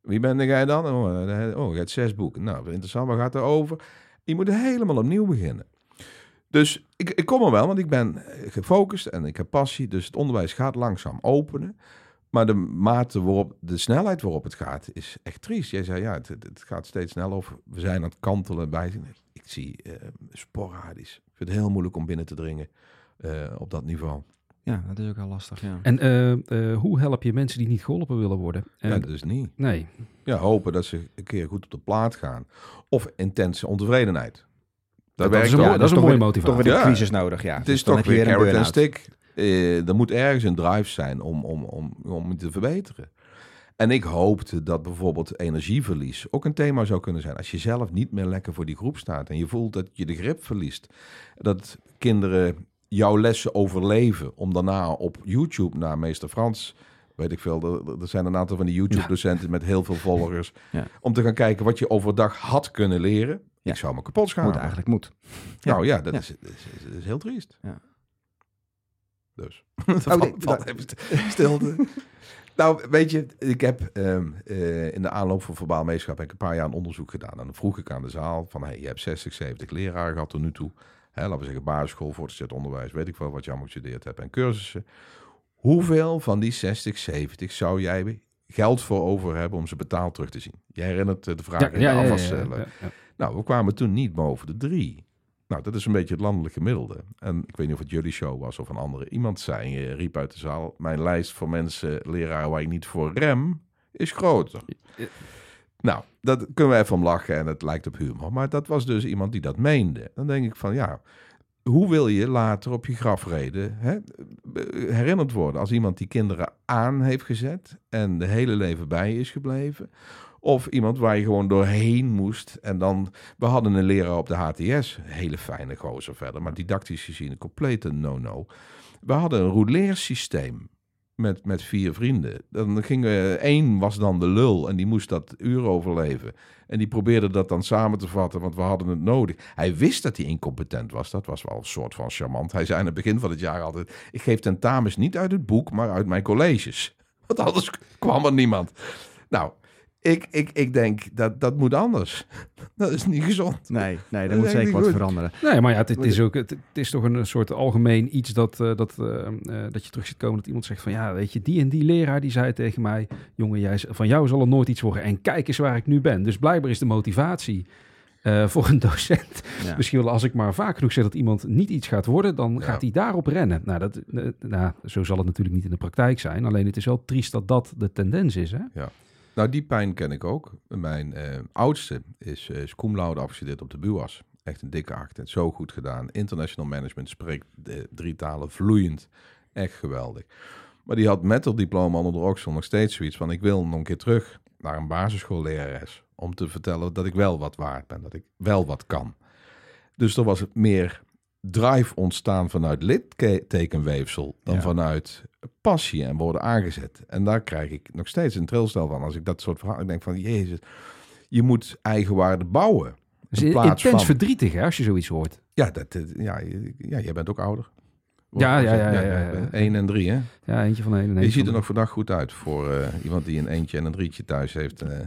Wie ben jij dan? Oh, eh, oh je hebt zes boeken. Nou, interessant, waar gaat er over? Je moet helemaal opnieuw beginnen. Dus ik, ik kom er wel, want ik ben gefocust en ik heb passie. Dus het onderwijs gaat langzaam openen. Maar de mate waarop, de snelheid waarop het gaat, is echt triest. Jij zei, ja, het, het gaat steeds sneller. we zijn aan het kantelen bij. Ik zie sporadisch. Ik vind het heel moeilijk om binnen te dringen op dat niveau. Ja, dat is ook wel lastig. Ja. En uh, hoe help je mensen die niet geholpen willen worden? ja, dat is niet. Nee. Ja, hopen dat ze een keer goed op de plaat gaan. Of intense ontevredenheid. Dat, dat, is, een, ja, dat is een mooie motivatie. Toch weer de crisis nodig, ja. Het is dus toch weer carrot en stick. Uh, er moet ergens een drive zijn om, om, om, om te verbeteren. En ik hoopte dat bijvoorbeeld energieverlies ook een thema zou kunnen zijn. Als je zelf niet meer lekker voor die groep staat en je voelt dat je de grip verliest. Dat kinderen jouw lessen overleven om daarna op YouTube naar meester Frans weet ik veel. Er, zijn een aantal van die YouTube-docenten met heel veel volgers. Ja. Om te gaan kijken wat je overdag had kunnen leren. Ja. Ik zou me kapot schamen. Moet eigenlijk moet. Nou ja, dat, Is, is, heel triest. Dus. Oh, valt, valt even stilte. nou, weet je, ik heb um, uh, in de aanloop van verbaal meeschap ik een paar jaar een onderzoek gedaan. En dan vroeg ik aan de zaal van, hey, je hebt 60, 70 leraren gehad tot nu toe. Hè, laten we zeggen basisschool, voortgezet onderwijs, weet ik wel wat je allemaal gestudeerd hebt en cursussen. Hoeveel van die 60, 70 zou jij geld voor over hebben om ze betaald terug te zien? Jij herinnert de vraag ja, in ja, de afwascellen. nou, we kwamen toen niet boven de drie. Nou, dat is een beetje het landelijk gemiddelde. En ik weet niet of het jullie show was of een andere. Iemand zei, eh, riep uit de zaal, mijn lijst voor mensen, leraren waar ik niet voor rem, is groter. Nou, dat kunnen we even om lachen en het lijkt op humor. Maar dat was dus iemand die dat meende. Dan denk ik van, ja, hoe wil je later op je grafreden hè, herinnerd worden als iemand die kinderen aan heeft gezet en de hele leven bij is gebleven? Of iemand waar je gewoon doorheen moest. En dan, we hadden een leraar op de HTS, hele fijne gozer verder, maar didactisch gezien een complete no-no. We hadden een rouleersysteem met, met vier vrienden. Dan gingen één was dan de lul en die moest dat uur overleven. En die probeerde dat dan samen te vatten, want we hadden het nodig. Hij wist dat hij incompetent was. Dat was wel een soort van charmant. Hij zei aan het begin van het jaar altijd: Ik geef tentamens niet uit het boek, maar uit mijn colleges. Want anders kwam er niemand. Nou, ik, ik, ik denk dat dat moet anders. Dat is niet gezond. Nee, nee dat, moet zeker wat veranderen. Nee, maar ja, het, is ook, het, is toch een soort algemeen iets dat, uh, dat, uh, dat je terug ziet komen. Dat iemand zegt van ja, weet je, die en die leraar die zei tegen mij: jongen, jij, van jou zal er nooit iets worden. En kijk eens waar ik nu ben. Dus blijkbaar is de motivatie uh, voor een docent. Misschien wel als ik maar vaak genoeg zeg dat iemand niet iets gaat worden, dan gaat hij daarop rennen. Nou, dat, nou, zo zal het natuurlijk niet in de praktijk zijn. Alleen het is wel triest dat dat de tendens is. Hè? Ja. Nou, die pijn ken ik ook. Mijn uh, oudste is, uh, is cum laude afgestudeerd op de BUAS. Echt een dikke acht. Zo goed gedaan. International management spreekt de drie talen vloeiend. Echt geweldig. Maar die had met het diploma onder de oksel nog steeds zoiets van... ik wil nog een keer terug naar een basisschoollerares... om te vertellen dat ik wel wat waard ben. Dat ik wel wat kan. Dus er was het meer drive ontstaan vanuit littekenweefsel dan vanuit passie en worden aangezet. En daar krijg ik nog steeds een trilstel van als ik dat soort verhalen denk van Jezus, je moet eigenwaarde bouwen. Dus in plaats intens van- verdrietig hè, als je zoiets hoort. Ja, dat, eh, ja, je- ja, jij bent ook ouder. Ja, ja, ja, ja, ja, ja. 1 en 3, hè? Ja, eentje van de ene en Je ziet er nog vandaag goed uit voor eh, iemand die een eentje en een drietje thuis heeft. eh.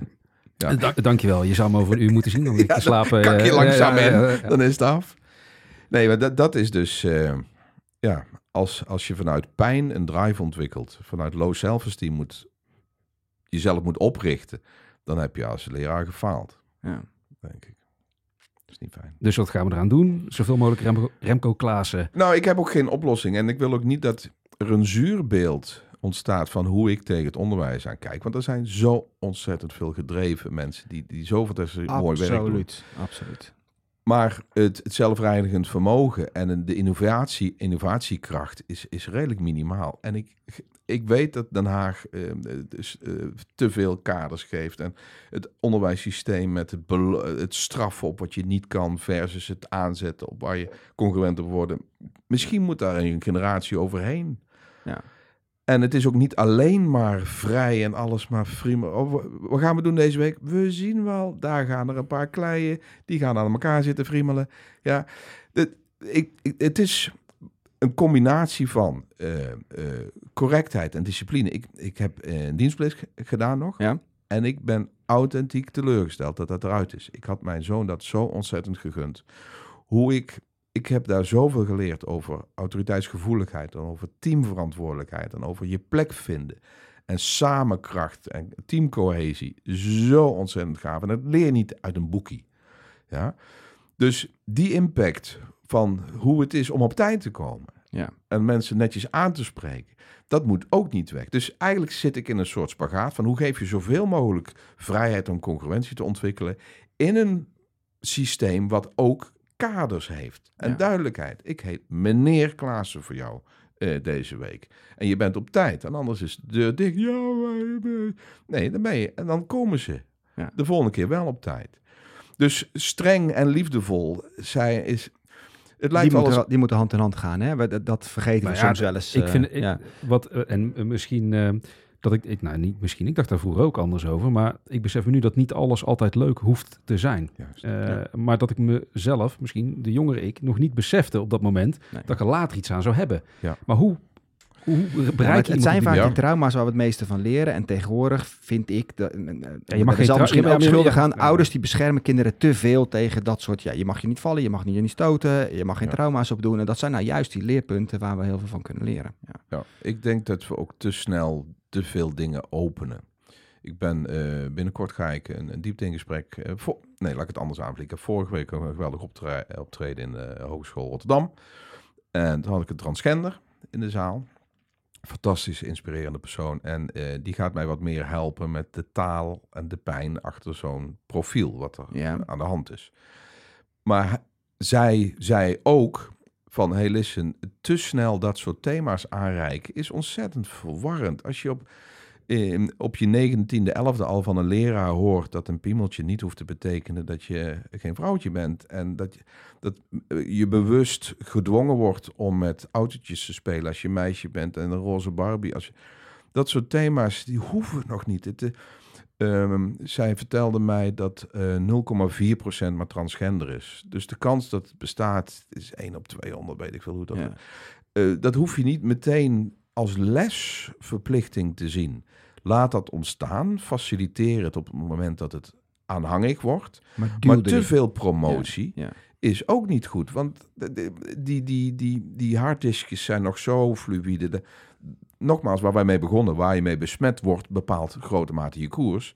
ja. dankjewel, je zou me over een uur moeten zien. Dan ik te slapen. kak je langzaam in. Dan is het af. Nee, maar dat, dat is dus... eh, ja, als, als je vanuit pijn een drive ontwikkelt, vanuit low self-esteem moet, jezelf moet oprichten, dan heb je als leraar gefaald, Ja. denk ik. Dat is niet fijn. Dus wat gaan we eraan doen? Zoveel mogelijk Remco, Remco Klaassen. Nou, ik heb ook geen oplossing. En ik wil ook niet dat er een zuurbeeld ontstaat van hoe ik tegen het onderwijs aan kijk. Want er zijn zo ontzettend veel gedreven mensen die, die zo fantastisch mooi werk doen. Absoluut, absoluut. Maar het, het zelfreinigend vermogen en de innovatie, innovatiekracht is, is redelijk minimaal. En ik, ik weet dat Den Haag eh, dus, eh, te veel kaders geeft. En het onderwijssysteem met het, het straffen op wat je niet kan versus het aanzetten op waar je congruent op worden. Misschien moet daar een generatie overheen. Ja. En het is ook niet alleen maar vrij en alles maar prima. Oh, wa- wat gaan we doen deze week? We zien wel. Daar gaan er een paar kleien. Die gaan aan elkaar zitten friemelen. Ja, het, ik, ik- het is een combinatie van eh, eh, correctheid en discipline. Ik, ik heb eh, een dienstplicht gedaan nog. Ja. En ik ben authentiek teleurgesteld dat dat eruit is. Ik had mijn zoon dat zo ontzettend gegund. Hoe ik, ik heb daar zoveel geleerd over autoriteitsgevoeligheid en over teamverantwoordelijkheid en over je plek vinden. En samenkracht en teamcohesie. Zo ontzettend gaaf. En dat leer je niet uit een boekie. Ja? Dus die impact van hoe het is om op tijd te komen. Ja. En mensen netjes aan te spreken. Dat moet ook niet weg. Dus eigenlijk zit ik in een soort spagaat van hoe geef je zoveel mogelijk vrijheid om congruentie te ontwikkelen in een systeem wat ook kaders heeft en Ja. duidelijkheid. Ik heet meneer Klaassen voor jou eh, deze week. En je bent op tijd. En anders is de deur dicht. Ja, wij- wij- nee, dan ben je. En dan komen ze. Ja. De volgende keer wel op tijd. Dus streng en liefdevol zijn is. Het lijkt Die wel moeten, als, die moeten hand in hand gaan. Hè? Dat, dat vergeten we ja, soms wel eens. Ik eh, vind, ik, ja. wat, eh, en eh, misschien eh, dat ik, ik, nou niet misschien, ik dacht daar vroeger ook anders over, maar ik besef me nu dat niet alles altijd leuk hoeft te zijn. Juist, Eh, ja. Maar dat ik mezelf, misschien de jongere ik, nog niet besefte op dat moment Nee. dat ik er later iets aan zou hebben. Ja. Maar hoe, hoe Ja, bereik het, je het zijn die- vaak Ja. die trauma's waar we het meeste van leren. En tegenwoordig vind ik... Dat, ja, je mag geen zelf trau- misschien ja, ook schuldig ja, aan. ja. Ouders die beschermen kinderen te veel tegen dat soort... Ja, je mag je niet vallen, je mag je niet stoten, je mag geen Ja. trauma's opdoen. En dat zijn nou juist die leerpunten waar we heel veel van kunnen leren. Ja. Ja, ik denk dat we ook te snel te veel dingen openen. Ik ben eh, binnenkort ga ik een, een eh, voor, nee, laat ik het anders aanvliegen. Vorige week een geweldig optre- optreden in de Hogeschool Rotterdam. En toen had ik een transgender in de zaal. Fantastisch inspirerende persoon. En eh, die gaat mij wat meer helpen met de taal en de pijn achter zo'n profiel, wat er Ja. aan de hand is. Maar zij zei ook van, hey listen, te snel dat soort thema's aanreiken is ontzettend verwarrend. Als je op, eh, op je negentiende, elfde al van een leraar hoort dat een piemeltje niet hoeft te betekenen dat je geen vrouwtje bent. En dat je, dat eh, je bewust gedwongen wordt om met autootjes te spelen als je meisje bent en een roze Barbie. Als dat soort thema's, die hoeven nog niet. Het, eh, ehm, zij vertelde mij dat eh 0,4% maar transgender is. Dus de kans dat het bestaat is 1 op 200, weet ik veel hoe dat Ja. eh, dat hoef je niet meteen als lesverplichting te zien. Laat dat ontstaan. Faciliteer het op het moment dat het aanhangig wordt. Maar, te veel promotie Ja. is ook niet goed. Want die, die, die, die harddiskjes zijn nog zo fluïde. Nogmaals, waar wij mee begonnen, waar je mee besmet wordt, bepaalt grote mate je koers.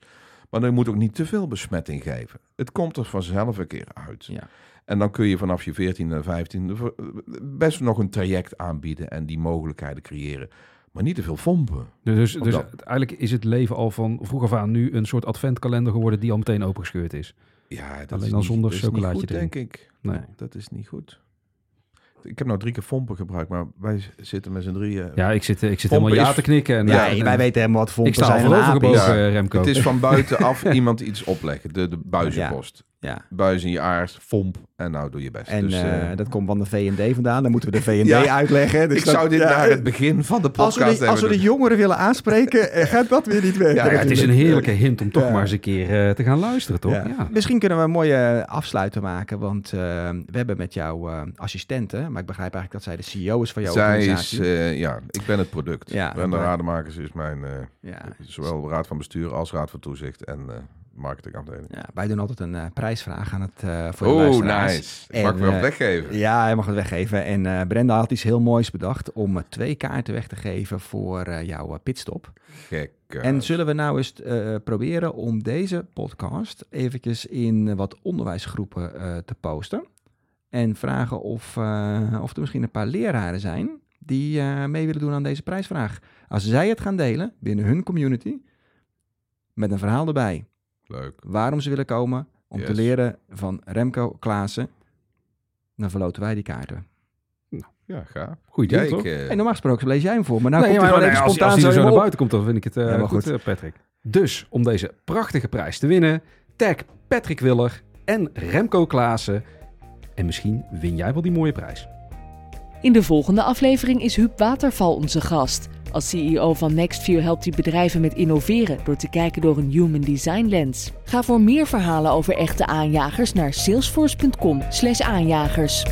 Maar je moet ook niet te veel besmetting geven. Het komt er vanzelf een keer uit. Ja. En dan kun je vanaf je 14 en 15 best nog een traject aanbieden en die mogelijkheden creëren. Maar niet te veel fompen. Dus, dus dat. eigenlijk is het leven al van vroeg af aan nu een soort adventkalender geworden die al meteen opengescheurd is. Ja, dat Alleen is dan niet- zonder dat chocolaatje goed, denk ik. Nee. Dat is niet goed. Ik heb nou drie keer fompen gebruikt, maar wij zitten met z'n drieën. Ja, ik zit, ik zit helemaal ja is- te knikken. En, Ja, en- wij weten helemaal wat ik sta al zijn. en voorover apen. gebogen, Ja, Remco. Het is van buitenaf iemand iets opleggen, de, de buizenpost. Ja. buis in je aard, fomp en nou doe je best. En dus, eh, eh, dat komt van de V&D vandaan. Dan moeten we de V&D Ja. uitleggen. Dus ik dat- zou dit ja, naar het begin van de als podcast we, de, als we de jongeren willen aanspreken, eh, gaat dat weer niet werken. Ja, ja, het is een heerlijke hint om toch Ja. maar eens een keer eh, te gaan luisteren, toch? Ja. Ja. Misschien kunnen we een mooie afsluiter maken, want we hebben met jouw eh, assistente, maar ik begrijp eigenlijk dat zij de CEO is van jouw Zij is, organisatie. eh, ja, ik ben het product. Ja, Brenda maar- Rademakers is mijn, eh, ja. zowel raad van bestuur als raad van toezicht en eh marketingafdeling. Ja, wij doen altijd een eh, prijsvraag aan het, eh voor de Oh, luisteraars. nice. Ik En, mag weer eh, wat weggeven. Ja, hij mag het weggeven. En eh, Brenda had iets heel moois bedacht om twee kaarten weg te geven voor jouw pitstop. Gek. En zullen we nou eens proberen om deze podcast eventjes in wat onderwijsgroepen te posten. En vragen of, of er misschien een paar leraren zijn die mee willen doen aan deze prijsvraag. Als zij het gaan delen binnen hun community, met een verhaal erbij, Leuk. waarom ze willen komen om te leren van Remco Klaassen, dan verloten wij die kaarten. Ja, gaaf. Goeie deal, Ja, toch? ik, eh, En normaal gesproken lees jij hem voor, maar nou Nee, komt maar hij nee, als, spontaan als hij er zo naar op. buiten komt, dan vind ik het eh, Ja, maar goed, goed. eh, Patrick. Dus om deze prachtige prijs te winnen, tag Patrick Willer en Remco Klaassen. En misschien win jij wel die mooie prijs. In de volgende aflevering is Huub Waterval onze gast. Als CEO van Nextview helpt hij bedrijven met innoveren door te kijken door een human design lens. Ga voor meer verhalen over echte aanjagers naar salesforce.com/aanjagers.